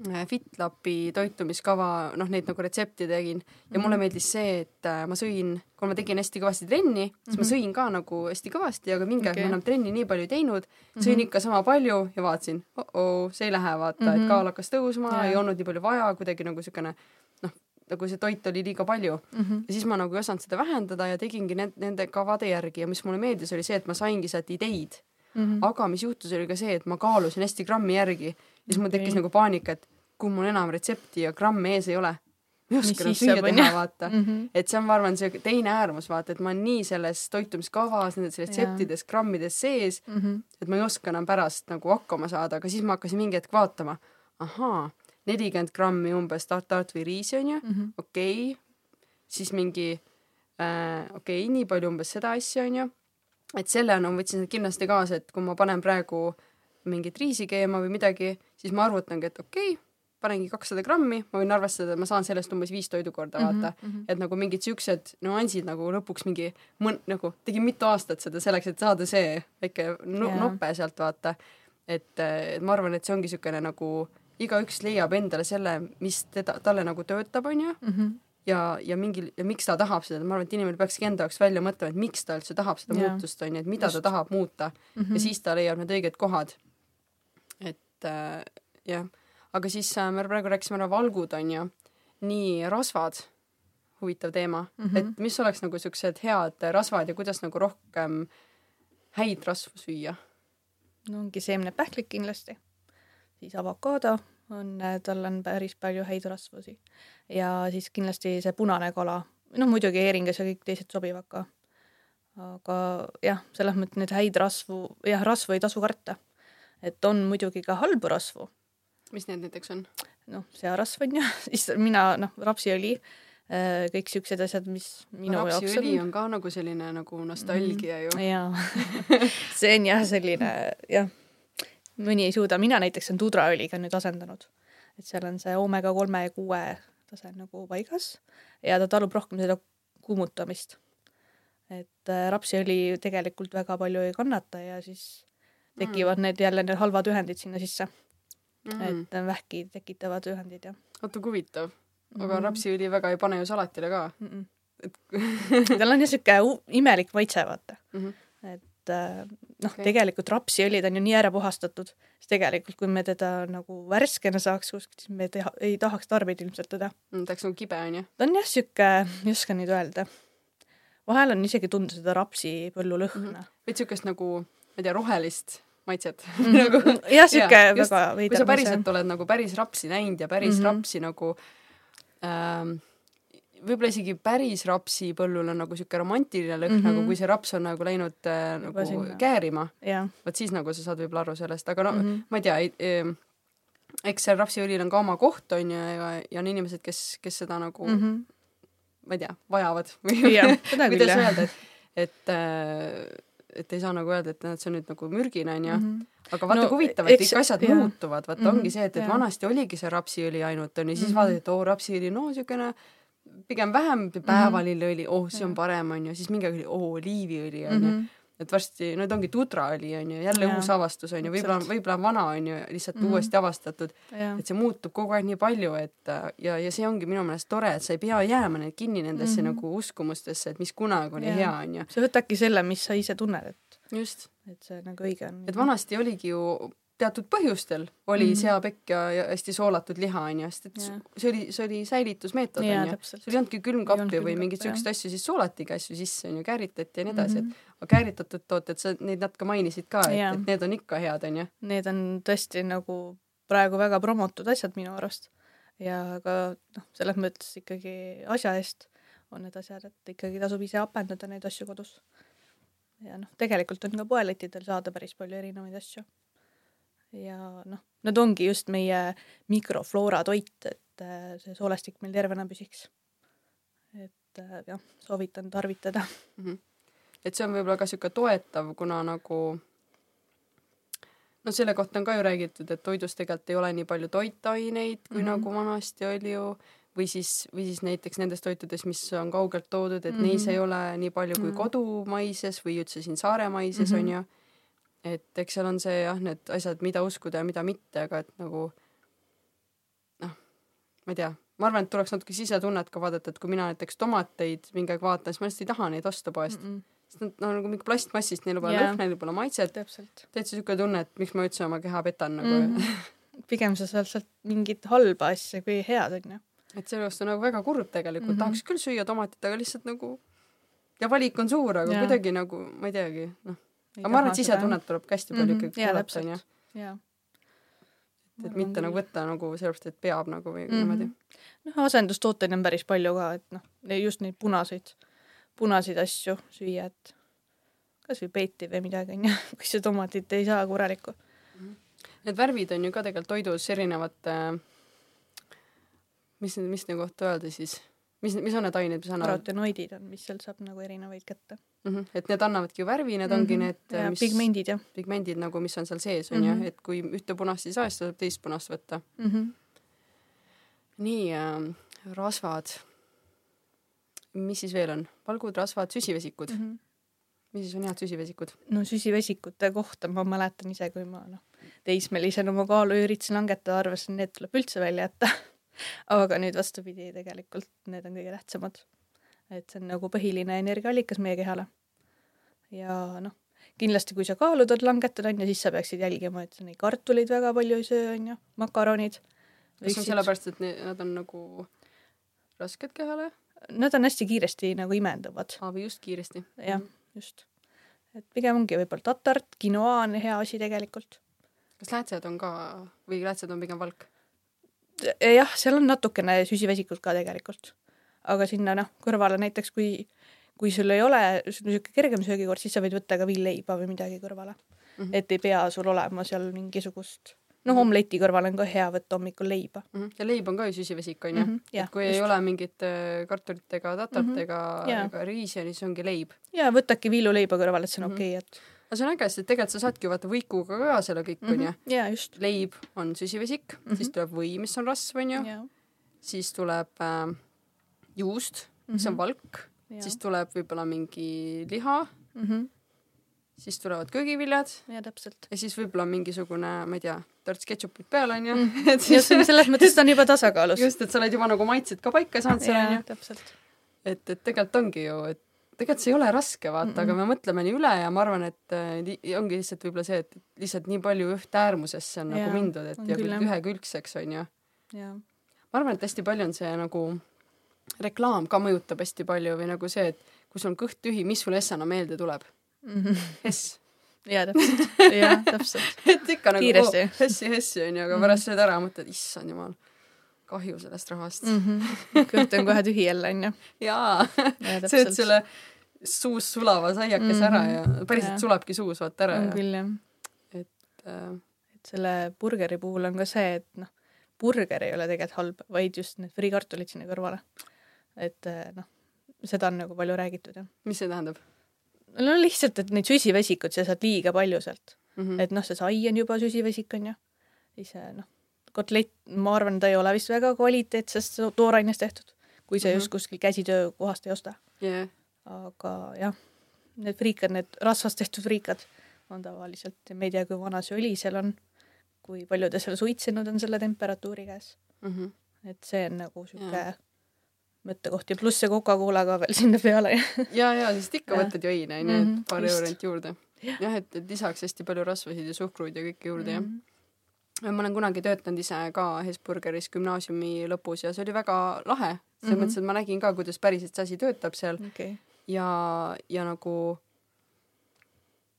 FitLapi toitumiskava, noh, neid nagu retsepte tegin ja mulle meeldis see, et äh, ma sõin, kui ma tegin hästi kõvasti trenni, siis mm -hmm. ma mhm. sõin ka nagu hästi kõvasti, aga mingi aeg okay. ma enam trenni nii palju ei teinud, sõin mm -hmm. ikka sama palju ja vaatasin oh, -oh see ei lähe, vaata mm, -hmm. et mhm. kaal hakkas tõusma yeah., ei olnud nii palju vaja, kuidagi nagu siukene noh, nagu see toit oli liiga palju mm. -hmm. ja siis ma nagu ei osanud seda vähendada ja tegingi need, nende kavade järgi ja mis mulle meeldis, oli see, et ma saingi sealt ideid Mm -hmm. aga mis juhtus, oli ka see, et ma kaalusin hästi grammi järgi ja siis mul tekkis Okei. nagu paanika, et kui mul enam retsepti ja gramme ees ei ole, ma ei oska enam süüa teha, vaata mm. -hmm. et see on, ma arvan, see teine äärmus, vaata, et ma olen nii selles toitumiskavas, nendes retseptides, grammides sees, Mm -hmm. et ma ei oska enam pärast nagu hakkama saada, aga siis ma hakkasin mingi hetk vaatama, ahaa, nelikümmend grammi umbes tartart või riisi onju, Mm -hmm. okei okay., siis mingi äh, okei okay,, nii palju umbes seda asja onju, et selle no ma võtsin kindlasti kaasa, et kui ma panen praegu mingit riisi keema või midagi, siis ma arvutangi, et okei okay,, panengi kakssada grammi, ma võin arvestada, et ma saan sellest umbes viis toidukorda Mhm, vaata mm. -hmm. et nagu mingid siuksed nüansid nagu lõpuks mingi mõn-, nagu tegin mitu aastat seda selleks, et saada see väike no, Jaa. nope sealt vaata. et, et ma arvan, et see ongi niisugune nagu igaüks leiab endale selle, mis teda, talle nagu töötab, onju Mm -hmm. ja, ja mingil ja miks ta tahab seda, ma arvan, et inimene peakski enda jaoks välja mõtlema, et miks ta üldse tahab seda Jaa. muutust, onju, et mida Just. Just. ta tahab muuta Mm -hmm. ja siis ta leiab need õiged kohad. Et äh, jah, aga siis äh, me praegu rääkisime ära valgud, onju, nii rasvad, huvitav teema mm. -hmm. et mis oleks nagu siuksed head rasvad ja kuidas nagu rohkem häid rasvu süüa no ongi seemnepähklik kindlasti, siis avokaado on, tal on päris palju häid rasvusi ja siis kindlasti see punane kala, noh muidugi heeringas ja kõik teised sobivad ka. aga jah, selles mõttes neid häid rasvu, jah, rasvu ei tasu karta. Et on muidugi ka halbu rasvu, mis need näiteks on? noh, searasv on ju, siis mina noh, rapsiõli, kõik siuksed asjad, mis minu jaoks rapsiõli on ka nagu selline nagu nostalgia ju. jaa see on jah, selline jah, mõni ei suuda, mina näiteks olen tudraõliga nüüd asendanud, et seal on see oomega kolme ja kuue tase nagu paigas ja ta talub rohkem seda kuumutamist. et äh, rapsiõli tegelikult väga palju ei kannata ja siis tekivad Mm. need jälle need halvad ühendid sinna sisse mm., mm. et äh, vähki tekitavad ühendid ja oota, kui huvitav. aga Mhm. rapsiõli väga ei pane ju salatile ka. mm. -mm. et tal on jah sihuke u- imelik maitse, vaata Mhm. et äh, noh okay., tegelikult rapsiõlid on ju nii ära puhastatud, siis tegelikult kui me teda nagu värskena saaks kuskilt, siis me teha, ei tahaks tarbida ilmselt teda. Mm, ta oleks nagu kibe onju. ta on jah sihuke, ei oska nüüd öelda. vahel on isegi tunda seda rapsipõllu lõhna mm veits siukest nagu, ma ei tea, rohelist maitset -hmm. nagu jah, sihuke just. väga kui veider sa päriselt oled nagu päris rapsi näinud ja päris mm Mhm. -hmm. rapsi nagu ähm, võib-olla isegi päris rapsi põllul on nagu siuke romantiline lõhn mm, Mhm. -hmm. nagu kui see raps on nagu läinud äh, nagu sinna. käärima, jah vot siis nagu sa saad võib-olla aru sellest, aga no mm Mhm. -hmm. ma ei tea, ei, eks seal rapsiõlil on ka oma koht onju ja, ja on inimesed, kes, kes seda nagu mm, mm -hmm. ma ei tea, vajavad või küll kuidas öelda, et, et äh, et ei saa nagu öelda, et näed, see on nüüd nagu mürgine onju mm, Mhm. -hmm. aga vaata No, kui huvitav, et eks- kõik asjad jaa. muutuvad, vaata Mhm, ongi see, et, et jaa. vanasti oligi see rapsiõli ainult onju, siis Mhm. vaadati, et oo rapsiõli, no siukene pigem vähem päevalilleõli, oh see on parem onju, siis mingi aeg oli oo oliiviõli onju Mhm. Et varsti nüüd ongi tudraõli onju, jälle Jaa, uus avastus võib-olla, täpselt. võib-olla on vana onju, lihtsalt mm. -hmm. uuesti avastatud, et see muutub kogu aeg nii palju, et ja, ja see ongi minu meelest tore, et sa ei pea jääma need kinni nendesse mm. -hmm. nagu uskumustesse, et mis kunagi oli Jaa. hea onju. sa võtadki selle, mis sa ise tunned, et, just, et see nagu õige on. et vanasti oligi ju teatud põhjustel oli mm Mhm. -hmm. seapekk ja, ja hästi soolatud liha onju, sest et Jaa. see oli, see oli säilitusmeetod onju. täpselt. sul ei olnudki külmkappi olnud või mingeid siukseid asju, siis soolatigi asju sisse onju, kääritati ja nii edasi mm, Mhm. -hmm. et aga kääritatud tooted, sa neid natuke mainisid ka, et, Jaa. et need on ikka head onju. Need on tõesti nagu praegu väga promotud asjad minu arust ja ka noh, selles mõttes ikkagi asja eest on need asjad, et ikkagi tasub ise apendada neid asju kodus. ja noh, tegelikult on ka poelettidel saada päris palju erinevaid asju. Ja noh, need ongi just meie mikrofloora toit, et äh, see soolestik meil tervena püsiks. et äh, jah, soovitan tarvitada. et see on võib-olla ka sihuke toetav, kuna nagu no selle kohta on ka ju räägitud, et toidus tegelikult ei ole nii palju toitaineid, kui mm. -hmm. nagu vanasti oli ju, või siis, või siis näiteks nendes toitudes, mis on kaugelt toodud, et mm -hmm. neis Mhm. ei ole nii palju kui Mhm. kodumaises või üldse siin saaremaises mm Mhm. on ju. Et eks seal on see jah, need asjad, mida uskuda ja mida mitte, aga et nagu noh, ma ei tea, ma arvan, et tuleks natuke sisetunnet ka vaadata, et kui mina näiteks tomateid mingi aeg vaatan, siis ma lihtsalt ei taha neid osta poest mm. -mm. sest nad on nagu mingi plastmassist, neil pole lõhna, neil pole maitset, täitsa siuke tunne, et miks ma üldse oma keha petan nagu mm. pigem sa saad sealt mingit halba asja kui head onju. et sellest on nagu väga kurb tegelikult mm. -hmm. tahaks küll süüa tomatit, aga lihtsalt nagu ja valik on suur, aga Jaa. kuidagi nagu ma ei teagi, noh. Aga ma arvan, et sisetunnet tuleb ka hästi palju Mhm. ikkagi kuulata, onju. jaa. et mitte nagu võtta nagu sellepärast, et peab nagu või Mhm. niimoodi. noh, asendustooteid on päris palju ka, et noh, just neid punaseid, punaseid asju süüa, et kasvõi peeti või midagi onju, kui sa tomatit ei saa korralikku. Need värvid on ju ka tegelikult toidus erinevate, mis, mis nagu kohta öelda siis, mis, mis on need ained, mis annavad, karotenoidid on, mis sealt saab nagu erinevaid kätte. et need annavadki ju värvi, need ongi Mhm. need, ja mis pigmendid jah pigmendid nagu, mis on seal sees on ju Mhm., et kui ühte punast ei saa, siis tuleb teist punast võtta. mm. -hmm. nii äh,, rasvad. mis siis veel on? valgud, rasvad, süsivesikud Mm mm. -hmm. -hmm. mis siis on head süsivesikud? no süsivesikute kohta ma mäletan ise, kui ma noh, teismelisena oma kaalu üritasin langetada, arvasin, need tuleb üldse välja jätta. aga nüüd vastupidi, tegelikult need on kõige tähtsamad. et see on nagu põhiline energiaallikas meie kehale. ja noh, kindlasti kui sa kaalu tahad langetada, on ju, siis sa peaksid jälgima, et sa neid kartuleid väga palju ei söö, on ju, makaronid. kas see on sellepärast, et nad on nagu rasked kehale Nad on hästi kiiresti nagu imenduvad, ah, või just kiiresti? jah, just. et pigem ongi võib-olla tatart, quinoa on hea asi tegelikult kas läätsed on ka või läätsed on pigem valk? jah, seal on natukene süsivesikut ka tegelikult, aga sinna noh, kõrvale näiteks kui, kui sul ei ole niisugune kergem söögikord, siis sa võid võtta ka villleiba või midagi kõrvale mm. Mhm. -hmm. et ei pea sul olema seal mingisugust, noh, omleti kõrvale on ka hea võtta hommikul leiba. mm. -hmm. ja leib on ka ju süsivesik onju mm, -hmm. jah et kui just. ei ole mingit äh, kartulit ega tatar't mm Mhm. -hmm. ega Jaa. ega riisi, siis ongi leib. ja võtadki viiluleiba kõrvale, et see on Mhm. okei, et aga see on äge, sest tegelikult sa saadki vaata võikuga ka selle kõik onju mm -hmm.. just. leib on süsivesik mm, Mhm. -hmm. siis tuleb või, mis on rasv onju, ja, siis tuleb äh, juust, mis on Mhm. valk, siis tuleb võib-olla mingi liha, mm. -hmm. siis tulevad köögiviljad ja täpselt. ja siis võib-olla mingisugune, ma ei tea, torts ketšupit peal onju Mm. mm.. et just selles mõttes ta on juba tasakaalus. just, et sa oled juba nagu maitsed ka paika saanud seal onju. täpselt. et, et tegelikult ongi ju, et tegelikult see ei ole raske vaata mm, -mm. aga me mõtleme nii üle ja ma arvan, et äh, ongi lihtsalt võib-olla see, et lihtsalt nii palju ühte äärmusesse on Jaa, nagu mindud, et on ja küll, jah. ühekülgseks onju. ja, ma arvan, et hästi palju on see nagu reklaam ka mõjutab hästi palju või nagu see, et kui sul on kõht tühi, mis sulle essana meelde tuleb? Hess. ja täpselt, ja täpselt. et ikka nagu hessi, hessi onju, aga pärast sööd ära ja mõtled, issand jumal, kahju sellest rahast mm.. Mhm. kõht on kohe tühi jälle, onju. jaa, ja sööd selle suus sulava saiakese mm -hmm. ära ja päriselt Jaa. sulabki suus vaata ära on ja küll jah. äh, et selle burgeri puhul on ka see, et noh, burger ei ole tegelikult halb, vaid just need friikartulid sinna kõrvale. et eh, noh, seda on nagu palju räägitud jah. mis see tähendab no lihtsalt, et neid süsivesikut sa saad liiga palju sealt, mm? -hmm. et noh, see sai on juba süsivesik onju, siis noh, kotlett, ma arvan, ta ei ole vist väga kvaliteetsest toorainest tehtud, kui sa mm -hmm. Mhm. just kuskil käsitöökohast ei osta. yeah. aga jah, need friikad, need rasvast tehtud friikad on tavaliselt, ma ei tea, kui vana see õli seal on, kui palju ta seal suitsenud on selle temperatuuri käes, mm. -hmm. et see on nagu sihuke Jaa. mõttekoht ja pluss see Coca-Cola ka veel sinna peale. ja, ja sest ikka võtad ju õine onju, Mhm, et paar just. eurot juurde. jah, et, et lisaks hästi palju rasvasid ja suhkruid ja kõike juurde jah. Ma olen kunagi töötanud ise ka Hesburgeris gümnaasiumi lõpus ja see oli väga lahe. selles Mhm. mõttes, et ma nägin ka, kuidas päriselt see asi töötab seal okei, ja, ja nagu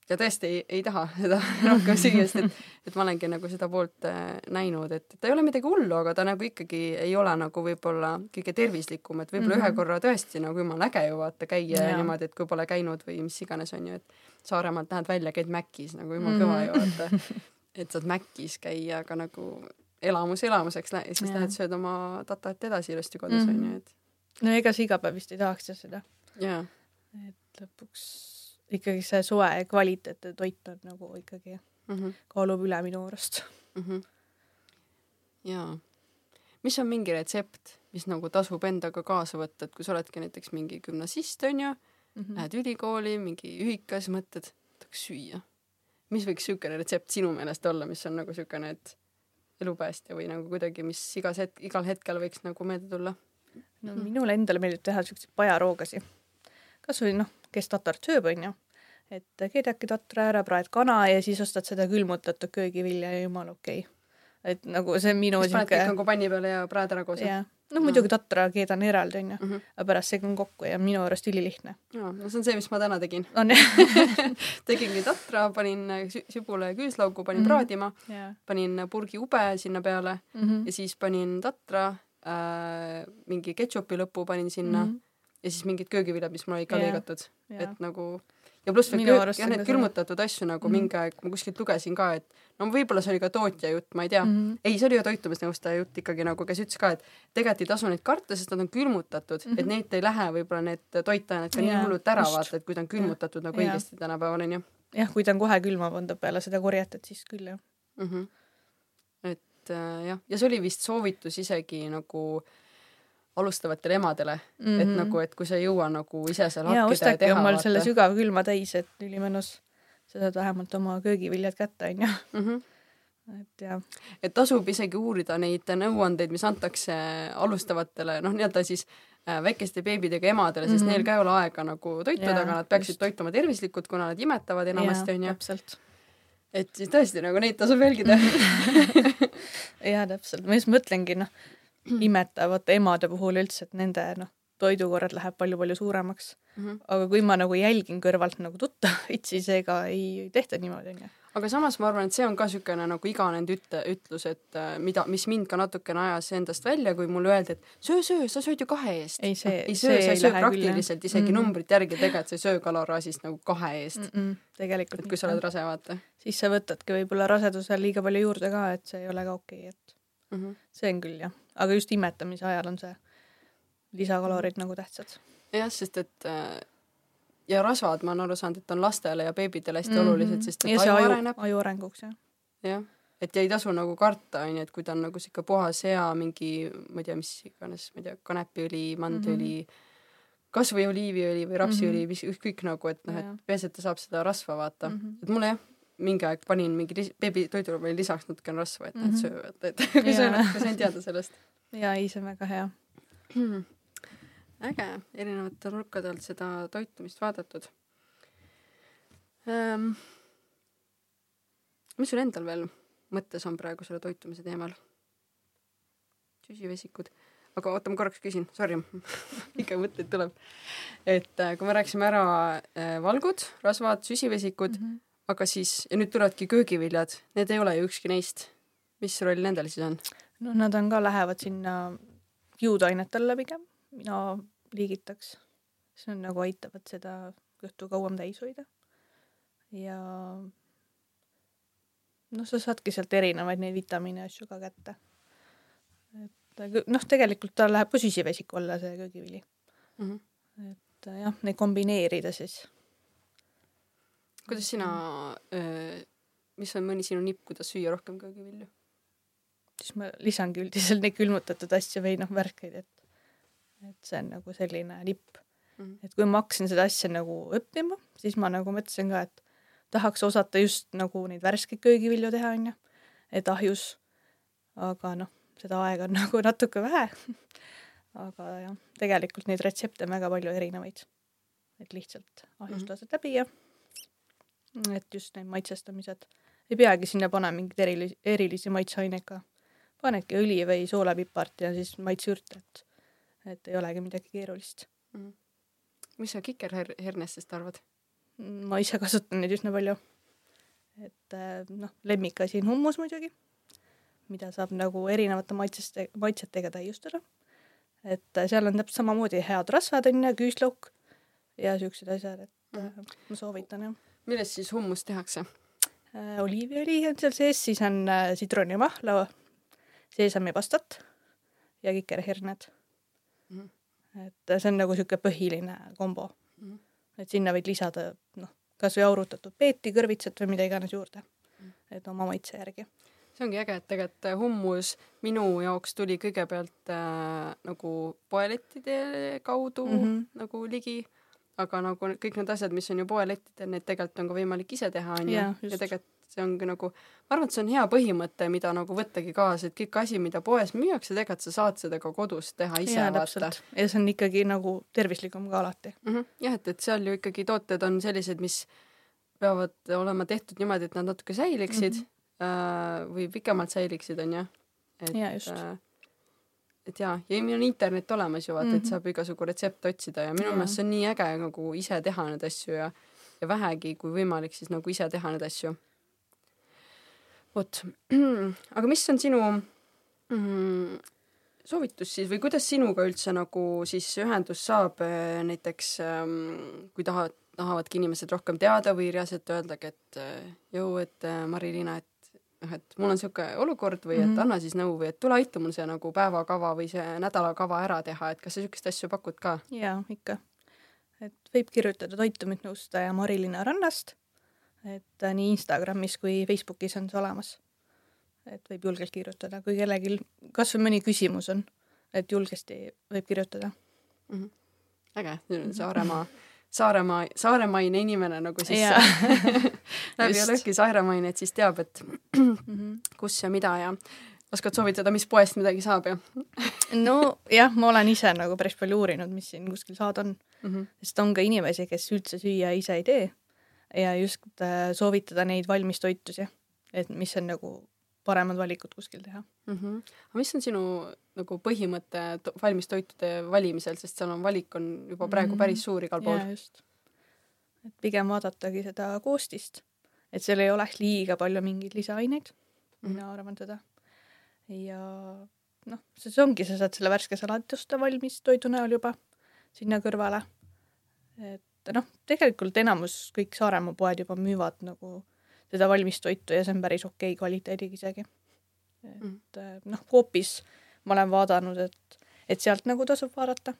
ja tõesti ei, ei taha seda rohkem süüa, sest et, et ma olengi nagu seda poolt äh, näinud, et ta ei ole midagi hullu, aga ta nagu ikkagi ei ole nagu võib-olla kõige tervislikum, et võib-olla mm Mhm. -hmm. ühe korra tõesti nagu jumala äge ju vaata käia ja niimoodi, et kui pole käinud või mis iganes on ju, et Saaremaalt lähed välja, käid Mäkkis nagu jumala Mhm. kõva ju vaata, et saad Mäkkis käia, aga nagu elamus elamuseks lähe-, siis Jaa. lähed sööd oma tatat edasi ilusti kodus Mhm. onju, et no ega sa iga päev vist ei tahaks ju seda, et lõpuks ikkagi see soe kvaliteetne toit on nagu ikkagi mm. -hmm. kaalub üle minu arust. mm. -hmm. jaa. mis on mingi retsept, mis nagu tasub endaga kaasa võtta, et kui sa oledki näiteks mingi gümnasist onju, Mhm. lähed ülikooli, mingi ühikas, mõtled, tahaks süüa. Mis võiks siukene retsept sinu meelest olla, mis on nagu siukene, et elupäästja või nagu kuidagi, mis igas hetk, igal hetkel võiks nagu meelde tulla? no minule endale meeldib teha siukseid pajaroogasi. kasvõi noh, kes tatart sööb, onju, et keedaki tatra ära, praed kana ja siis ostad seda külmutatud köögivilja ja jumala okei okay.. et nagu see on minu siis paned kõik siuke, nagu panni peale ja praed ära koos? jah, no muidugi tatra keedan eraldi onju Mhm. aga pärast segan kokku ja minu arust ülilihtne jaa, no see on see, mis ma täna tegin. on jah tegingi tatra, panin sü- sübula ja küüslaugu, panin Mhm. praadima, jaa panin purgi ube sinna peale Mhm. ja siis panin tatra äh,, mingi ketšupi lõpu panin sinna Mhm. ja siis mingid köögiviljad, mis mul olid ka Jaa. lõigatud, Jaa. et nagu ja pluss veel arust jah, need külmutatud asju nagu Mhm. mingi aeg ma kuskilt lugesin ka, et no võib-olla see oli ka tootja jutt, ma ei tea Mhm. ei, see oli ju toitumisnõustaja jutt ikkagi nagu, kes ütles ka, et tegelikult ei tasu neid karta, sest nad on külmutatud mm, -hmm. et need ei lähe võib-olla need toitained ka nii Jaa, hullult ära, vaata, et kui ta on külmutatud nagu Jaa. õigesti tänapäeval onju jah kui ta on kohe külma pandud peale seda korjatud siis küll jah mm. -hmm. et äh, jah, ja see oli vist soovitus isegi nagu alustavatele emadele mm, -hmm. et nagu, et kui sa ei jõua nagu ise seal Mhm. ja hakkida ja ostage teha, omal selle sügavkülma täis et ülimõnus sa saad vähemalt oma köögiviljad kätte onju. -hmm. et jah et tasub isegi uurida neid nõuandeid, mis antakse alustavatele, noh, nii-öelda siis äh, väikeste beebidega emadele, sest mm Mhm. -hmm. neil ka ei ole aega nagu toituda, aga nad peaksid just. toituma tervislikult, kuna nad imetavad enamasti, onju. täpselt et siis tõesti nagu neid tasub jälgida. jaa täpselt ma just mõtlengi noh imetavate emade puhul üldse et nende noh toidukorrad läheb palju-palju suuremaks aga kui ma nagu jälgin kõrvalt nagu tuttavaid siis ega ei tehta niimoodi onju aga samas ma arvan, et see on ka niisugune nagu igane ütle, ütlus, et äh, mida, mis mind ka natukene ajas endast välja, kui mulle öeldi, et söö, söö, sa sööd ju kahe eest. ei see ei söö, see sa ei söö lähe küll, praktiliselt isegi mm. -hmm. numbrit järgi, tegelikult sa ei söö kaloraažist nagu kahe eest mm. Mm -mm, tegelikult et kui sa oled rase, vaata siis sa võtadki võib-olla rasedusel liiga palju juurde ka et see ei ole ka okei et mm. -hmm. see on küll jah aga just imetamise ajal on see lisakalorid nagu tähtsad jah, sest et äh, ja rasvad, ma olen aru saanud, et on lastele ja beebidele hästi mm Mhm. -hmm. olulised, sest ja et see aju areneb, aju arenguks jah jah. et ja ei tasu nagu karta, onju, et kui ta on nagu sihuke puhas hea mingi, ma ei tea, mis iganes, ma ei tea, kanepiõli, mandliõli mm, -hmm. kasvõi oliiviõli või rapsiõli, mis ükskõik nagu, et noh, Jaa. et peaasi, et ta saab seda rasva, vaata mm. Mhm. -hmm. et mulle jah, mingi aeg panin mingi beebitoidule veel lisaks natukene rasva, et nad Mhm. söövad, et kui sa Jaa. natuke sain teada sellest. ja ei see on väga hea äge, erinevate nurkade alt seda toitumist vaadatud ähm,. mis sul endal veel mõttes on praegu selle toitumise teemal? süsivesikud, aga oota, ma korraks küsin, sorry, ikka mõtteid tuleb. et äh, kui me rääkisime ära äh, valgud, rasvad, süsivesikud mm. -hmm. aga siis, ja nüüd tulevadki köögiviljad, need ei ole ju ükski neist. mis roll nendel siis on? noh nad on ka lähevad sinna kiudainete alla pigem mina liigitaks. See on nagu aitavad seda kõhtu kauem täis hoida. Ja noh sa saadki sealt erinevaid neid vitamiine ja asju ka kätte. Et noh tegelikult ta läheb ka süsivesiku alla see köögivili. Mm -hmm. et jah neid kombineerida siis. Kuidas sina, mis on mõni sinu nipp, kuidas süüa rohkem köögivilju? siis ma lisangi üldiselt neid külmutatud asju või noh värskeid et et see on nagu selline nipp Mhm. et kui ma hakkasin seda asja nagu õppima siis ma nagu mõtlesin ka et tahaks osata just nagu neid värskeid köögivilju teha onju et ahjus. Aga noh seda aega on nagu natuke vähe. Aga jah tegelikult neid retsepte on väga palju erinevaid. Et lihtsalt ahjust Mhm. lased läbi ja et just need maitsestamised. Ei peagi sinna panema mingeid erilisi erilisi maitseaineid ka. Panedki õli või soolepipart ja siis maitseürte et et ei olegi midagi keerulist. Mis sa kikerhernestest arvad? ma ise kasutan neid üsna palju. Et äh, noh lemmikasi on hummus muidugi mida saab nagu erinevate maitseste maitsetega täiustada. Et äh, seal on täpselt samamoodi head rasvad on ju küüslauk ja siuksed asjad et äh, ma soovitan jah. Millest siis hummus tehakse? oliiviõli on seal sees siis on sitroonimahla seesamipastat ja kikerherned Mhm. et äh, see on nagu siuke põhiline kombo Mhm. et sinna võid lisada noh kasvõi aurutatud peeti kõrvitsat või mida iganes juurde et oma maitse järgi see ongi äge, et tegelikult äh, hummus minu jaoks tuli kõigepealt äh, nagu poelettide kaudu mm. -hmm. nagu ligi, aga nagu kõik need asjad, mis on ju poelettidel, need tegelikult on ka võimalik ise teha, onju. Ja just. Tegelikult see ongi nagu, ma arvan, et see on hea põhimõte, mida nagu võttagi kaasa, et kõik asi, mida poes müüakse, tegelikult sa saad seda ka kodus teha ise, jaa täpselt ja see on ikkagi nagu tervislikum ka alati mm. -hmm. jah, et, et seal ju ikkagi tooted on sellised, mis peavad olema tehtud niimoodi, et nad natuke säiliksid mm. -hmm. või pikemalt säiliksid, onju. et Jaa, just. äh, et jaa, ja meil on internet olemas ju vaata mm, -hmm. et Mhm. saab igasugu retsepte otsida ja minu meelest see on nii äge nagu ise teha neid asju ja, ja vähegi, kui võimalik, siis nagu ise teha neid asju. Vot, aga mis on sinu mm, soovitus siis või kuidas sinuga üldse nagu siis ühendust saab äh, näiteks ähm, kui tahavad, tahavadki inimesed rohkem teada või reaalselt öeldagi, et äh, jõu, et äh, Mari-Liina, et noh, et mul on niisugune olukord või et Mhm. anna siis nõu või et tule aita mul see nagu päevakava või see nädalakava ära teha, et kas sa niisuguseid asju pakud ka? jaa, ikka. et võib kirjutada toitumisnõustaja Mari-Liina Rannast, et äh, nii Instagramis kui Facebookis on see olemas. et võib julgelt kirjutada, kui kellelgi kas või mõni küsimus on, et julgesti võib kirjutada. mm. -hmm. äge, Saaremaa, Saaremaa, saaremaine inimene nagu siis läbi lõhki saaremaine, et siis teab, et Mhm. kus ja mida ja oskad soovitada, mis poest midagi saab ja nojah, ma olen ise nagu päris palju uurinud, mis siin kuskil saada on, mm. -hmm. sest on ka inimesi, kes üldse süüa ise ei tee ja just äh, soovitada neid valmistoitusi, et mis on nagu paremad valikud kuskil teha. Mm -hmm. aga mis on sinu nagu põhimõte to- valmistoitude valimisel, sest seal on valik on juba praegu Mhm. päris suur igal pool jaa, just. et pigem vaadatagi seda koostist, et seal ei oleks liiga palju mingeid lisaaineid mm, -hmm. mina arvan seda. ja noh, see ongi, sa saad selle värske salati osta valmis toidu näol juba sinna kõrvale. et noh, tegelikult enamus kõik Saaremaa poed juba müüvad nagu seda valmistoitu ja see on päris okei kvaliteediga isegi. et Mm. noh, Coopis ma olen vaadanud, et, et sealt nagu tasub vaadata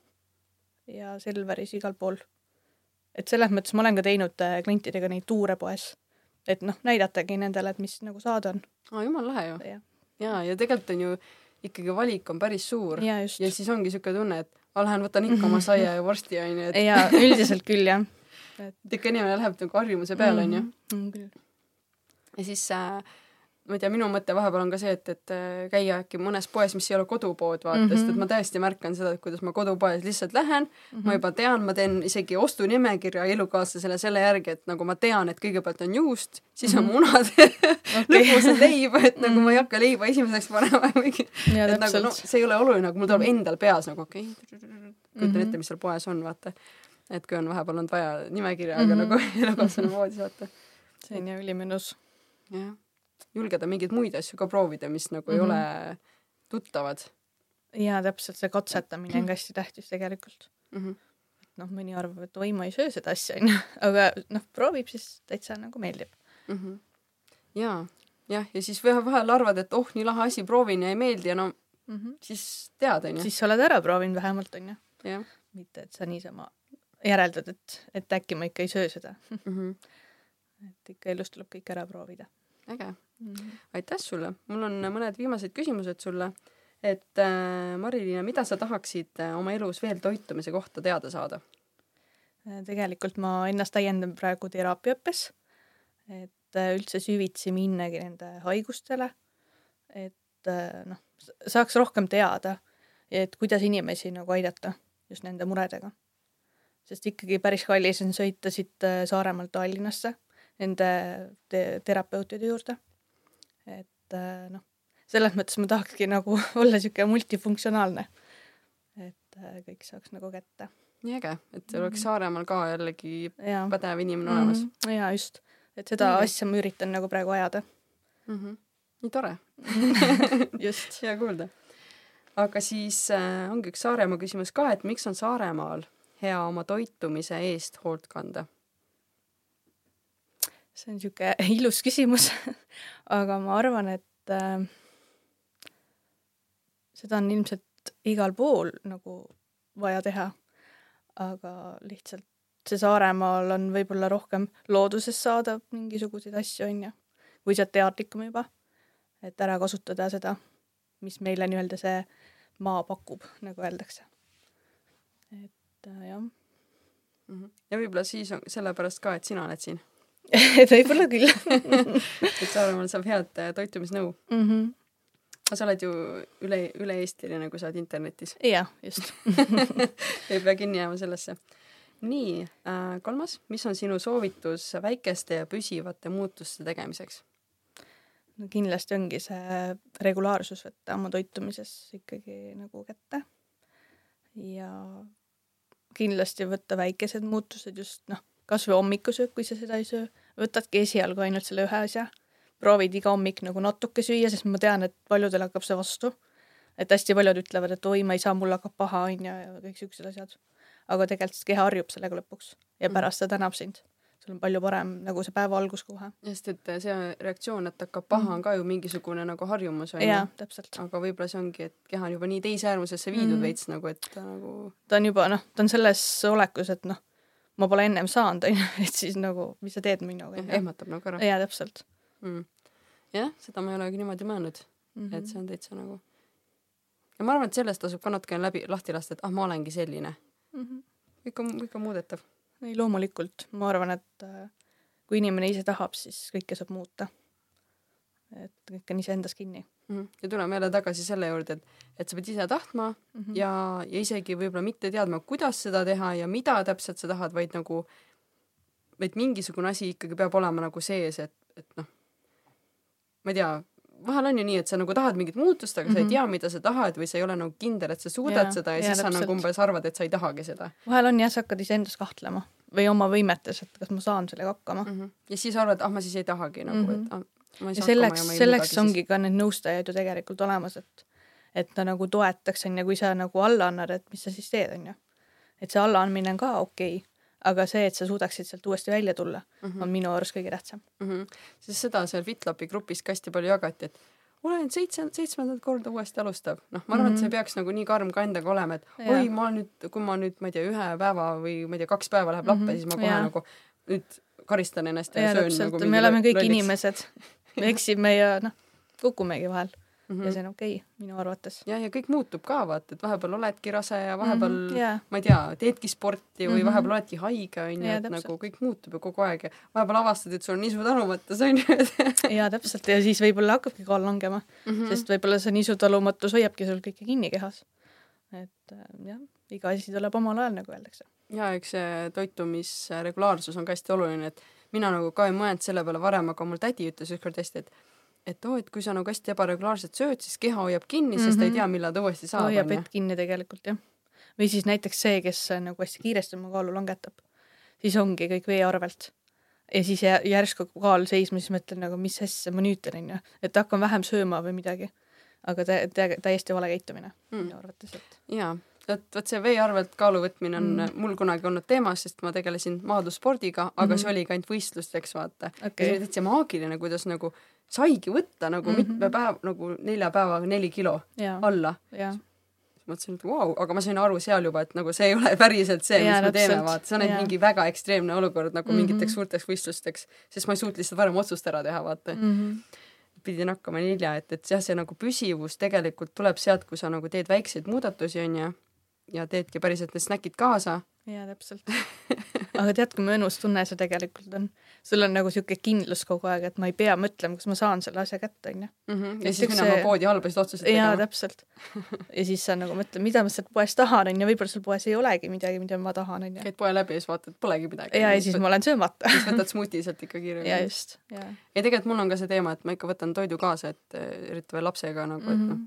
ja Selveris igal pool. et selles mõttes ma olen ka teinud äh, klientidega neid tuure poes, et noh, näidatagi nendele, et mis nagu saada on. aa, jumala lahe ju. jah, jaa, ja tegelikult on ju ikkagi valik on päris suur ja ja siis ongi niisugune tunne, et ma lähen võtan ikka oma saia ja vorsti onju, et ja üldiselt küll jah. et ikka inimene läheb nagu harjumuse peale onju mm,. küll. ja siis äh, ma ei tea, minu mõte vahepeal on ka see, et, et äh, käia äkki mõnes poes, mis ei ole kodupood, vaata mm, -hmm. sest et Mhm. ma tõesti märkan seda, et kuidas ma kodupoes lihtsalt lähen mm, Mhm. -hmm. ma juba tean, ma teen isegi ostunimekirja elukaaslasele selle järgi, et nagu ma tean, et kõigepealt on juust, siis on Mhm. munad lõpus on leib, et nagu ma ei hakka leiba esimeseks panema või ja et nagu noh, see ei ole oluline, aga mul tuleb endal peas nagu okei okay,, kujutan Mhm. ette, mis seal poes on, vaata. et kui on vahepeal olnud vaja nimekirja, aga Mhm. nagu elukaaslane voodis, vaata. see on ju ülimõnus. jah, julgeda mingeid muid asju ka proovida, mis nagu mm -hmm. ei Mhm. ole tuttavad ja täpselt see katsetamine on ka hästi tähtis tegelikult. mm. -hmm. noh, mõni arvab, et oi, ma ei söö seda asja onju, aga noh, proovib siis täitsa nagu meeldib Mm -hmm. jaa, jah, ja siis vahel arvad, et oh, nii lahe asi, proovin ja ei meeldi ja no mm. -hmm. siis tead, onju. siis sa oled ära proovinud vähemalt onju, jah mitte et sa niisama järeldad, et, et äkki ma ikka ei söö seda. mm -hmm. et ikka elus tuleb kõik ära proovida äge, mm. -hmm. aitäh sulle, mul on mõned viimased küsimused sulle. et äh, Mari-Liina, mida sa tahaksid äh, oma elus veel toitumise kohta teada saada? tegelikult ma ennast täiendan praegu teraapiaõppes, et äh, üldse süvitsi minnagi nende haigustele, et äh, noh, saaks rohkem teada, et kuidas inimesi nagu aidata just nende muredega. sest ikkagi päris kallis on sõita siit äh, Saaremaalt Tallinnasse nende te terapeutide juurde. Et äh, noh, selles mõttes ma tahakski nagu olla niisugune multifunktsionaalne, et äh, kõik saaks nagu kätte nii äge, et Mhm. oleks Saaremaal ka jällegi ja pädev inimene olemas mm. -hmm. ja just, et seda Õige. asja ma üritan nagu praegu ajada. mm. -hmm. nii tore, just. hea kuulda. aga siis äh, ongi üks Saaremaa küsimus ka, et miks on Saaremaal hea oma toitumise eest hoolt kanda? See on niisugune ilus küsimus, aga ma arvan, et äh, seda on ilmselt igal pool nagu vaja teha. aga lihtsalt see Saaremaal on võib-olla rohkem loodusest saada mingisuguseid asju, onju, kui sa oled teadlikum juba, et ära kasutada seda, mis meile nii-öelda see maa pakub, nagu öeldakse. et äh, jah, Mhm. ja võib-olla siis on sellepärast ka, et sina oled siin, võib-olla küll et Saaremaal saab head äh, toitumisnõu. mm. -hmm. aga sa oled ju üle, üle-eestiline, kui sa oled internetis. jah, just ei pea kinni jääma sellesse. nii äh,, kolmas, mis on sinu soovitus väikeste ja püsivate muutuste tegemiseks? no kindlasti ongi see regulaarsus võtta oma toitumises ikkagi nagu kätte. ja kindlasti võtta väikesed muutused just noh, kasvõi hommikusöök, kui sa seda ei söö, võtadki esialgu ainult selle ühe asja, proovid iga hommik nagu natuke süüa, sest ma tean, et paljudel hakkab see vastu. et hästi paljud ütlevad, et oi, ma ei saa, mul hakkab paha onju ja kõik siuksed asjad. aga tegelikult keha harjub sellega lõpuks ja Mhm. pärast ta tänab sind. sul on palju parem nagu see päeva algus kohe. sest et see reaktsioon, et hakkab paha, on ka ju mingisugune nagu harjumus onju. aga võib-olla see ongi, et keha on juba nii teise äärmusesse viidud Mhm. veits nagu, et ta nagu ta on juba noh, ta on selles olekus, et noh, ma pole ennem saanud onju, et siis nagu, mis sa teed minuga onju. ehmatab nagu ära jaa, täpselt mm.. jah, seda ma ei olegi niimoodi mõelnud mm. -hmm. et see on täitsa nagu ja ma arvan, et sellest tasub ka natukene läbi lahti lasta, et ah, ma olengi selline. mm. -hmm. kõik on muudetav. ei, loomulikult, ma arvan, et äh, kui inimene ise tahab, siis kõike saab muuta. et kõik on iseendas kinni. Ja tuleme jälle tagasi selle juurde, et, et sa pead ise tahtma mm. -hmm. ja, ja isegi võib-olla mitte teadma, kuidas seda teha ja mida täpselt sa tahad, vaid nagu, vaid mingisugune asi ikkagi peab olema nagu sees, et, et noh, ma ei tea, vahel on ju nii, et sa nagu tahad mingit muutust, aga mm -hmm. sa ei Mhm. tea, mida sa tahad või sa ei ole nagu kindel, et sa suudad Jaa, seda ja, jaa, siis sa täpselt. nagu umbes arvad, et sa ei tahagi seda vahel on jah, sa hakkad iseendas kahtlema või oma võimetes, et kas ma saan sellega hakkama mm. -hmm. ja siis arvad, ah, ma siis ei tahagi nagu mm, -hmm. Mhm. et ah, ja selleks ja selleks muudagi ongi ka need nõustajad ju tegelikult olemas, et et ta nagu toetaks, onju, kui sa nagu alla annad, et mis sa siis teed, onju. et see allaandmine on ka okei okay,, aga see, et sa suudaksid sealt uuesti välja tulla siis mm, -hmm. on minu arust kõige tähtsam. mm. -hmm. sest seda seal FitLapi grupis ka hästi palju jagati, et olen seitse, seitsmendat korda uuesti alustab. noh, ma arvan mm, -hmm. et see Mhm. peaks nagu nii karm ka endaga olema, et Jaa. oi, ma nüüd, kui ma nüüd, ma ei tea, ühe päeva või ma ei tea, kaks päeva läheb lappe mm, Mhm. -hmm. siis ma kohe Jaa. nagu nüüd karistan ennast ja, ja ja söön nagu, me oleme kõik. inimesed, me eksime ja noh, kukumegi vahel mm -hmm. ja see on okei okay, minu arvates. ja, ja kõik muutub ka vaata, et vahepeal oledki rase ja vahepeal mm, -hmm. jaa, ma ei tea, teedki sporti või mm Mhm. -hmm. vahepeal oledki haige onju, Jaa, et täpselt. nagu kõik muutub ju kogu aeg ja vahepeal avastad, et sul on nisu talumatus onju, jaa täpselt ja siis võib-olla hakkabki kaal langema mm, Mhm. -hmm. sest võib-olla see nisutalumatus hoiabki sul kõike kinni kehas. et äh, jah, iga asi tuleb omal ajal, nagu öeldakse. ja eks see toitumisregulaarsus on ka hästi oluline, et mina nagu ka ei mõelnud selle peale varem, aga mul tädi ütles ükskord hästi, et et oo, et kui sa nagu hästi ebaregulaarselt sööd, siis keha hoiab kinni mm, -hmm. sest ta ei Mhm. tea, millal ta uuesti saab, hoiab vett. kinni tegelikult jah. või siis näiteks see, kes nagu hästi kiiresti oma kaalu langetab, siis ongi kõik vee arvelt. ja siis jä- järsku kaal seisma, siis mõtlen nagu, mis asja ma nüüd teen onju, et hakkan vähem sööma või midagi. aga tä-, tä- täiesti vale käitumine Mm. minu arvates, et jaa, vot, vot see vee arvelt kaalu võtmine on mm. Mul kunagi olnud teemas, sest ma tegelesin maadlusspordiga, aga mm Mhm. -hmm. see oligi ainult võistlusteks, vaata okay.. ja see oli täitsa maagiline, kuidas nagu saigi võtta nagu mm Mhm. -hmm. mitme päev nagu nelja päevaga neli kilo jaa, alla. mõtlesin, et vau wow,, aga ma sain aru seal juba, et nagu see ei ole päriselt see, mis me teeme, vaata, see on ainult mingi väga ekstreemne olukord nagu mm -hmm. mingiteks Mhm. suurteks võistlusteks, sest ma ei suutnud lihtsalt varem otsust ära teha, vaata mm. Mhm. -hmm. pidin hakkama nelja, et, et jah, see nagu püsivus tegelikult tuleb sealt, kui sa nagu teed väikseid muudatusi, onju, ja teedki päriselt need snäkid kaasa jaa, täpselt. aga tead, kui mõnus tunne see tegelikult on? sul on nagu sihuke kindlus kogu aeg, et ma ei pea mõtlema, kas ma saan selle asja kätte, onju. mm. -hmm. ja siis minema see- poodi halbasid otsuseid jaa, tegema. täpselt. ja siis sa nagu mõtled, mida ma sealt poest tahan, onju, võib-olla seal poes ei olegi midagi, mida ma tahan, onju. käid poe läbi ja siis vaatad, polegi midagi. ja, ja siis ma olen söömata. siis võtad smuuti sealt ikka ja kiiremini. just, jaa. ja tegelikult mul on ka see teema, et ma ikka võtan toidu kaasa, et eh, eriti veel lapsega nagu, et noh, Mhm.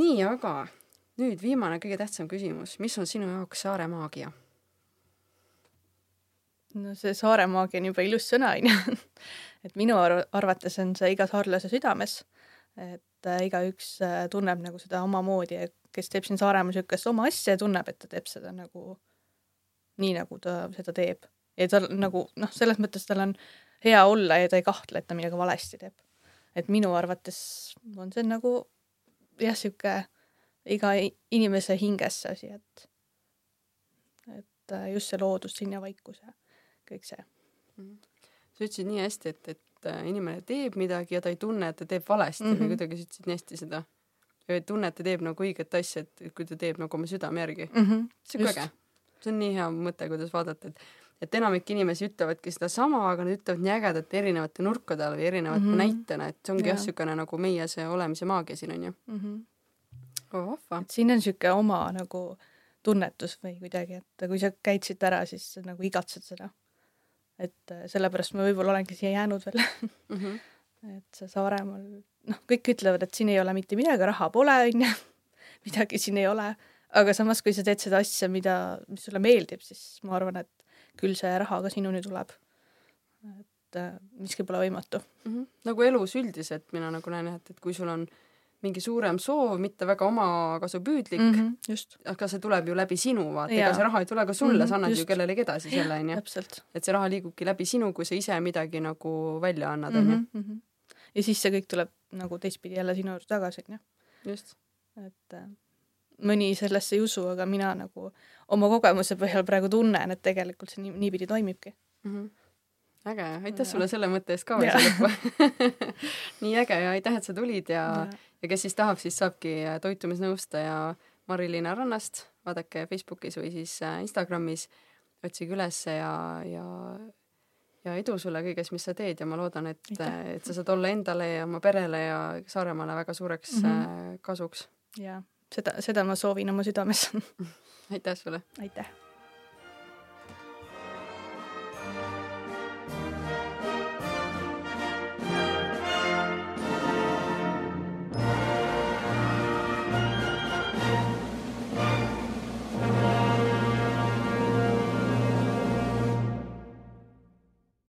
nii, aga nüüd viimane kõige tähtsam küsimus, mis on sinu jaoks saare maagia? no see saare maagia on juba ilus sõna, onju. et minu arv- arvates on see iga saarlase südames. et äh, igaüks äh, tunneb nagu seda omamoodi ja kes teeb siin Saaremaa siukest oma asja ja tunneb, et ta teeb seda nagu nii, nagu ta seda teeb. ja tal nagu noh, selles mõttes tal on hea olla ja ta ei kahtle, et ta midagi valesti teeb. et minu arvates on see nagu jah, sihuke iga inimese hinges see asi, et et äh, just see loodus siin ja vaikus ja kõik see. sa ütlesid nii hästi, et, et äh, inimene teeb midagi ja ta ei tunne, et ta teeb valesti mm Mhm. -hmm. või kuidagi sa ütlesid nii hästi seda. ei tunne, et ta teeb nagu õiget asja, et kui ta teeb nagu oma südame järgi. mm. -hmm. see on ka äge. see on nii hea mõte, kuidas vaadata, et et enamik inimesi ütlevadki sedasama, aga nad ütlevad nii ägedate erinevate nurkade all või erinevate mm Mhm. -hmm. näitena, et see ongi jah ja. niisugune nagu meie see olemise maagia siin on ju. Mm -hmm. Oh et siin on sihuke oma nagu tunnetus või kuidagi, et kui sa käid siit ära, siis sa nagu igatsed seda. et äh, sellepärast ma võib-olla olengi siia jäänud veel, Mm -hmm. et see Saaremaal, noh, kõik ütlevad, et siin ei ole mitte midagi, raha pole, onju, midagi siin ei ole, aga samas, kui sa teed seda asja, mida, mis sulle meeldib, siis ma arvan, et küll see raha ka sinuni tuleb. et äh, miski pole võimatu mm. -hmm. nagu elus üldiselt mina nagu näen, et, et kui sul on mingi suurem soov, mitte väga omakasupüüdlik mm, -hmm, just. aga see tuleb ju läbi sinu, vaata, ega see raha ei tule ka sulle mm, -hmm, sa annad just. ju kellelegi edasi selle, onju. et see raha liigubki läbi sinu, kui sa ise midagi nagu välja annad, onju. Mhm, mhm. ja siis see kõik tuleb nagu teistpidi jälle sinu juurde tagasi, onju. just. et äh, mõni sellesse ei usu, aga mina nagu oma kogemuse põhjal praegu tunnen, et tegelikult see nii, niipidi toimibki mm. -hmm äge, aitäh sulle selle mõtte eest ka veel lõppu nii äge ja aitäh, et sa tulid ja, ja., ja kes siis tahab, siis saabki toitumisnõustaja Mari-Liina Rannast, vaadake Facebookis või siis äh, Instagramis, otsige ülesse ja, ja ja edu sulle kõiges, mis sa teed ja ma loodan, et, et sa saad olla endale ja oma perele ja Saaremaale väga suureks mm -hmm. kasuks. jaa seda, seda ma soovin oma südames aitäh sulle! aitäh!